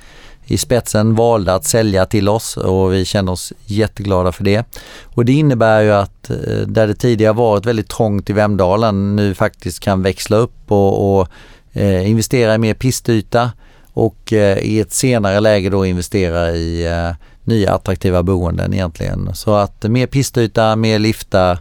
i spetsen valde att sälja till oss och vi känner oss jätteglada för det. Och det innebär ju att eh, där det tidigare varit väldigt trångt i Vemdalen nu faktiskt kan växla upp och, och eh, investera i mer pistyta och eh, i ett senare läge då investera i eh, nya attraktiva boenden egentligen. Så att mer pistyta, mer liftar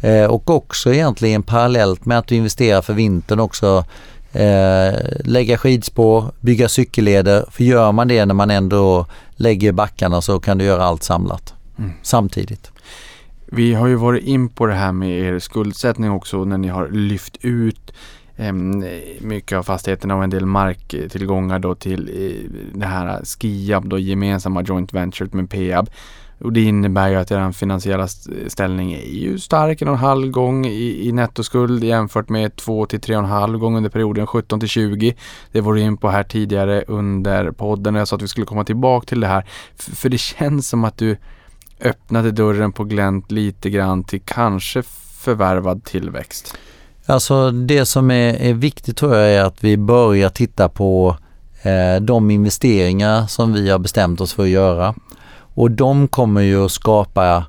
eh, och också egentligen parallellt med att du investerar för vintern också eh, lägga skidspår, bygga cykelleder. För gör man det när man ändå lägger backarna så kan du göra allt samlat Mm. samtidigt. Vi har ju varit in på det här med er skuldsättning också när ni har lyft ut em, mycket av fastigheterna och en del marktillgångar då till eh, det här Skiab då gemensamma joint venture med Peab. Och det innebär ju att er finansiella ställning är ju stark en och en halv gång i, i nettoskuld jämfört med 2 till 3,5 gång under perioden 17 till 20. Det var du in på här tidigare under podden och jag sa att vi skulle komma tillbaka till det här. F- för det känns som att du öppnade dörren på glänt lite grann till kanske förvärvad tillväxt. Alltså det som är, är viktigt tror jag är att vi börjar titta på eh, de investeringar som vi har bestämt oss för att göra. Och de kommer ju att skapa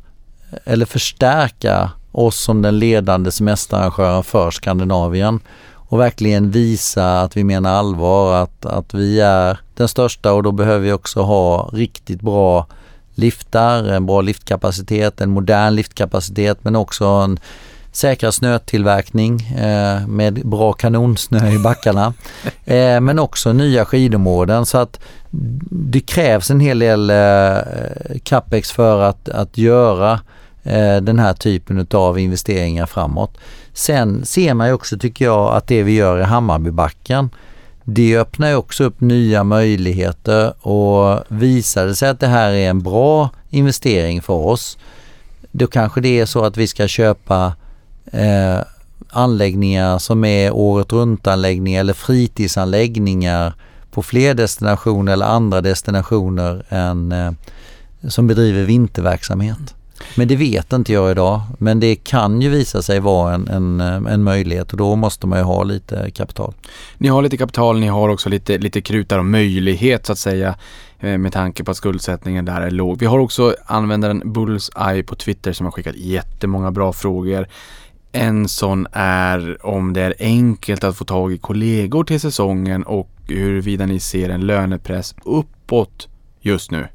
eller förstärka oss som den ledande semesterarrangören för Skandinavien. Och verkligen visa att vi menar allvar, att, att vi är den största. Och då behöver vi också ha riktigt bra liftar, en bra liftkapacitet, en modern liftkapacitet men också en säkra snötillverkning eh, med bra kanonsnö i backarna. Eh, men också nya skidområden så att det krävs en hel del eh, capex för att, att göra eh, den här typen av investeringar framåt. Sen ser man ju också tycker jag att det vi gör i Hammarbybacken det öppnar ju också upp nya möjligheter och visar det sig att det här är en bra investering för oss då kanske det är så att vi ska köpa eh, anläggningar som är året runt anläggningar eller fritidsanläggningar på fler destinationer eller andra destinationer än eh, som bedriver vinterverksamhet. Men det vet inte jag idag. Men det kan ju visa sig vara en, en, eh, en möjlighet och då måste man ju ha lite kapital. Ni har lite kapital, ni har också lite, lite krutar och möjlighet så att säga eh, med tanke på att skuldsättningen där är låg. Vi har också användaren Bullseye på Twitter som har skickat jättemånga bra frågor. En sån är om det är enkelt att få tag i kollegor till säsongen och huruvida ni ser en lönepress uppåt just nu.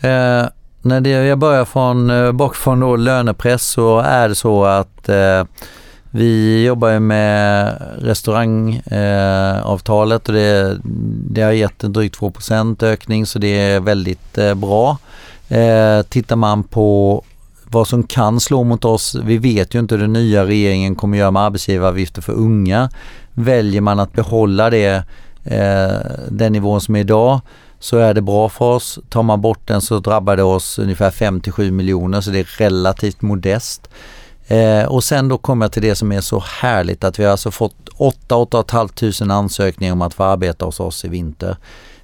Eh, när det, jag börjar från eh, bakifrån då lönepress så är det så att eh, vi jobbar ju med restaurangavtalet eh, och det, det har gett en drygt 2% ökning så det är väldigt eh, bra. Eh, tittar man på vad som kan slå mot oss, vi vet ju inte hur den nya regeringen kommer göra med arbetsgivaravgifter för unga. Väljer man att behålla det, eh, den nivån som är idag så är det bra för oss. Tar man bort den så drabbar det oss ungefär 5-7 miljoner så det är relativt modest. Eh, och sen då kommer jag till det som är så härligt att vi har alltså fått 8-8 500 ansökningar om att få arbeta hos oss i vinter.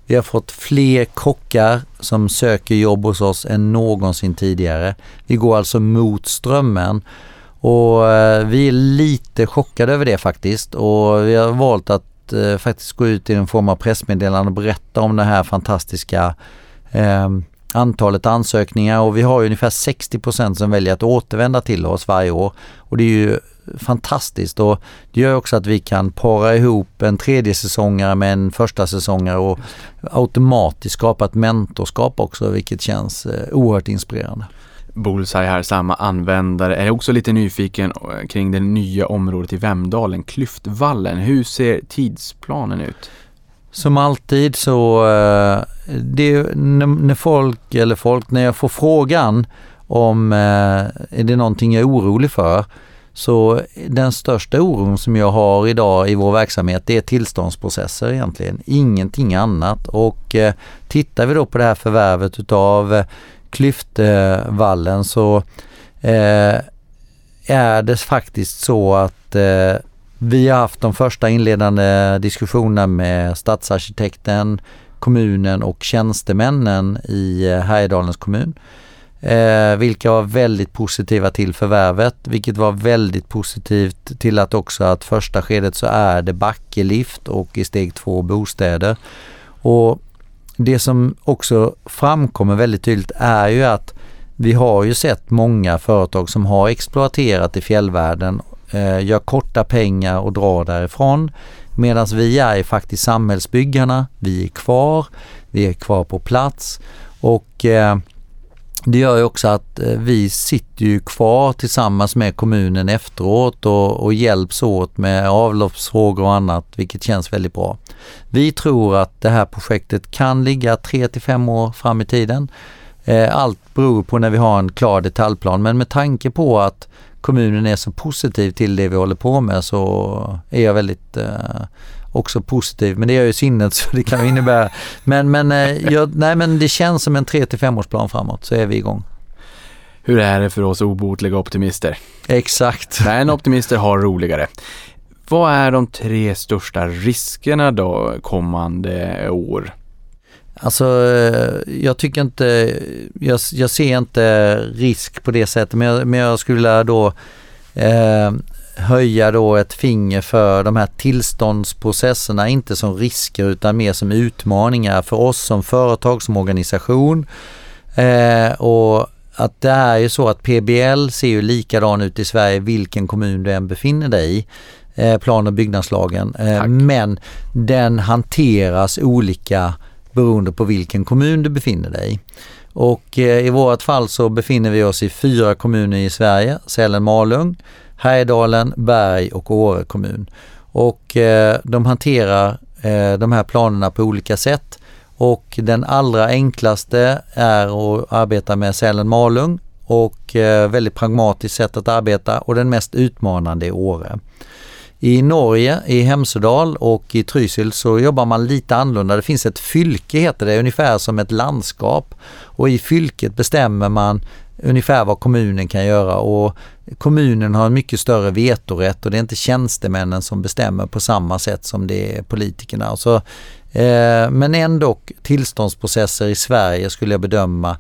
Vi har fått fler kockar som söker jobb hos oss än någonsin tidigare. Vi går alltså mot strömmen och eh, vi är lite chockade över det faktiskt och vi har valt att eh, faktiskt gå ut i en form av pressmeddelande och berätta om det här fantastiska eh, antalet ansökningar och vi har ungefär 60% som väljer att återvända till oss varje år. Och det är ju fantastiskt och det gör också att vi kan para ihop en tredje säsongare med en första säsongare och automatiskt skapa ett mentorskap också vilket känns eh, oerhört inspirerande. Bullseye här, samma användare. Är också lite nyfiken eh, kring det nya området i Vemdalen, Klyftvallen. Hur ser tidsplanen ut? Som alltid så, eh, det, när folk, eller folk, när jag får frågan om är det någonting jag är orolig för så den största oron som jag har idag i vår verksamhet det är tillståndsprocesser egentligen, ingenting annat. Och eh, tittar vi då på det här förvärvet utav eh, Klyftvallen så eh, är det faktiskt så att eh, vi har haft de första inledande diskussionerna med stadsarkitekten, kommunen och tjänstemännen i eh, Härjedalens kommun. Eh, vilka var väldigt positiva till förvärvet, vilket var väldigt positivt till att också att första skedet så är det backelift och i steg två bostäder. Och det som också framkommer väldigt tydligt är ju att vi har ju sett många företag som har exploaterat i fjällvärlden, eh, gör korta pengar och drar därifrån. Medan vi är faktiskt samhällsbyggarna, vi är kvar, vi är kvar på plats och eh, det gör ju också att eh, vi sitter ju kvar tillsammans med kommunen efteråt och, och hjälps åt med avloppsfrågor och annat, vilket känns väldigt bra. Vi tror att det här projektet kan ligga 3 till 5 år fram i tiden. Eh, allt beror på när vi har en klar detaljplan, men med tanke på att kommunen är så positiv till det vi håller på med så är jag väldigt eh, också positiv. Men det gör ju sinnet så det kan innebära. Men, men, eh, jag, nej, men det känns som en 3 till 5 årsplan framåt så är vi igång. Hur är det för oss obotliga optimister? Exakt. Men optimister har roligare. Vad är de tre största riskerna då kommande år? Alltså eh, jag tycker inte, jag, jag ser inte risk på det sättet men jag, men jag skulle då eh, höja då ett finger för de här tillståndsprocesserna, inte som risker utan mer som utmaningar för oss som företag, som organisation. Eh, och att det är ju så att PBL ser ju likadan ut i Sverige vilken kommun du än befinner dig i. Eh, plan och byggnadslagen. Eh, men den hanteras olika beroende på vilken kommun du befinner dig i. Och eh, i vårt fall så befinner vi oss i fyra kommuner i Sverige, Sälen-Malung, Härjedalen, Berg och Åre kommun. Och eh, de hanterar eh, de här planerna på olika sätt. Och den allra enklaste är att arbeta med Sälen-Malung och eh, väldigt pragmatiskt sätt att arbeta och den mest utmanande är Åre. I Norge, i Hemsedal och i Trysil så jobbar man lite annorlunda. Det finns ett fylke heter det, ungefär som ett landskap. Och i fylket bestämmer man ungefär vad kommunen kan göra och kommunen har en mycket större vetorätt och det är inte tjänstemännen som bestämmer på samma sätt som det är politikerna. Så, eh, men ändå tillståndsprocesser i Sverige skulle jag bedöma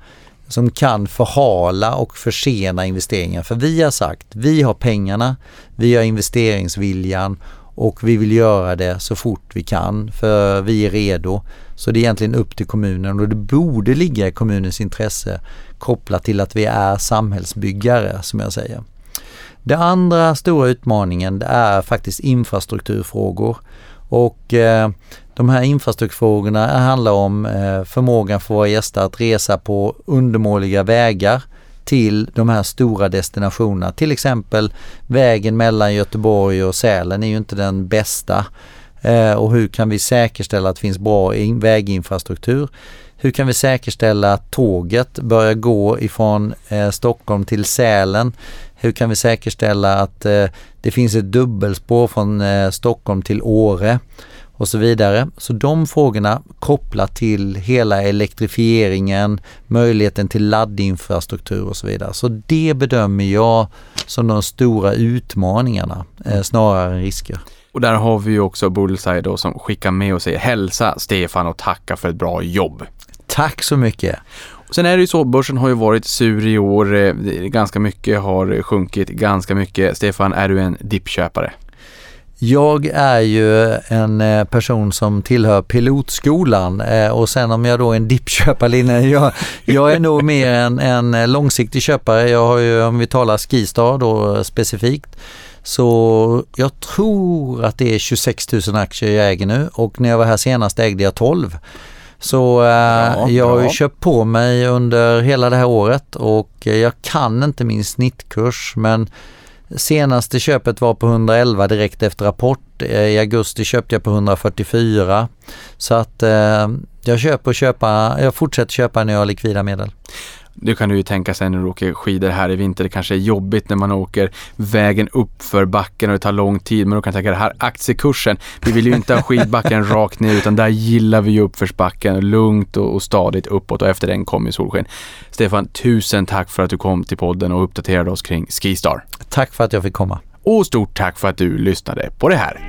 som kan förhala och försena investeringar. För vi har sagt, vi har pengarna, vi har investeringsviljan och vi vill göra det så fort vi kan för vi är redo. Så det är egentligen upp till kommunen och det borde ligga i kommunens intresse kopplat till att vi är samhällsbyggare som jag säger. Den andra stora utmaningen det är faktiskt infrastrukturfrågor. Och eh, de här infrastrukturfrågorna handlar om eh, förmågan för våra gäster att resa på undermåliga vägar till de här stora destinationerna. Till exempel vägen mellan Göteborg och Sälen är ju inte den bästa. Eh, och hur kan vi säkerställa att det finns bra väginfrastruktur? Hur kan vi säkerställa att tåget börjar gå ifrån eh, Stockholm till Sälen? Hur kan vi säkerställa att det finns ett dubbelspår från Stockholm till Åre? Och så vidare. Så de frågorna kopplat till hela elektrifieringen, möjligheten till laddinfrastruktur och så vidare. Så det bedömer jag som de stora utmaningarna eh, snarare än risker. Och där har vi ju också Bullseye då som skickar med och säger hälsa Stefan och tacka för ett bra jobb. Tack så mycket. Sen är det ju så, börsen har ju varit sur i år. eh, Ganska mycket har sjunkit, ganska mycket. Stefan, är du en dippköpare? Jag är ju en eh, person som tillhör pilotskolan eh, och sen om jag då är en dippköparlinje, jag, jag är nog mer en, en långsiktig köpare. Jag har ju, om vi talar Skistar då specifikt, så jag tror att det är 26 000 aktier jag äger nu och när jag var här senast ägde jag 12. Så eh, Ja, jag har ju köpt på mig under hela det här året och jag kan inte min snittkurs men Senaste köpet var på 111 direkt efter rapport. Eh, I augusti köpte jag på 144. Så att eh, jag köper och köpa, jag fortsätter köpa när jag har likvida medel. Nu kan du ju tänka sig när du åker skidor här i vinter, det kanske är jobbigt när man åker vägen upp för backen och det tar lång tid. Men då kan jag tänka det här aktiekursen, vi vill ju inte ha skidbacken rakt ner utan där gillar vi ju uppförsbacken lugnt och, och stadigt uppåt och efter den kommer solsken. Stefan, tusen tack för att du kom till podden och uppdaterade oss kring Skistar. Tack för att jag fick komma. Och stort tack för att du lyssnade på det här.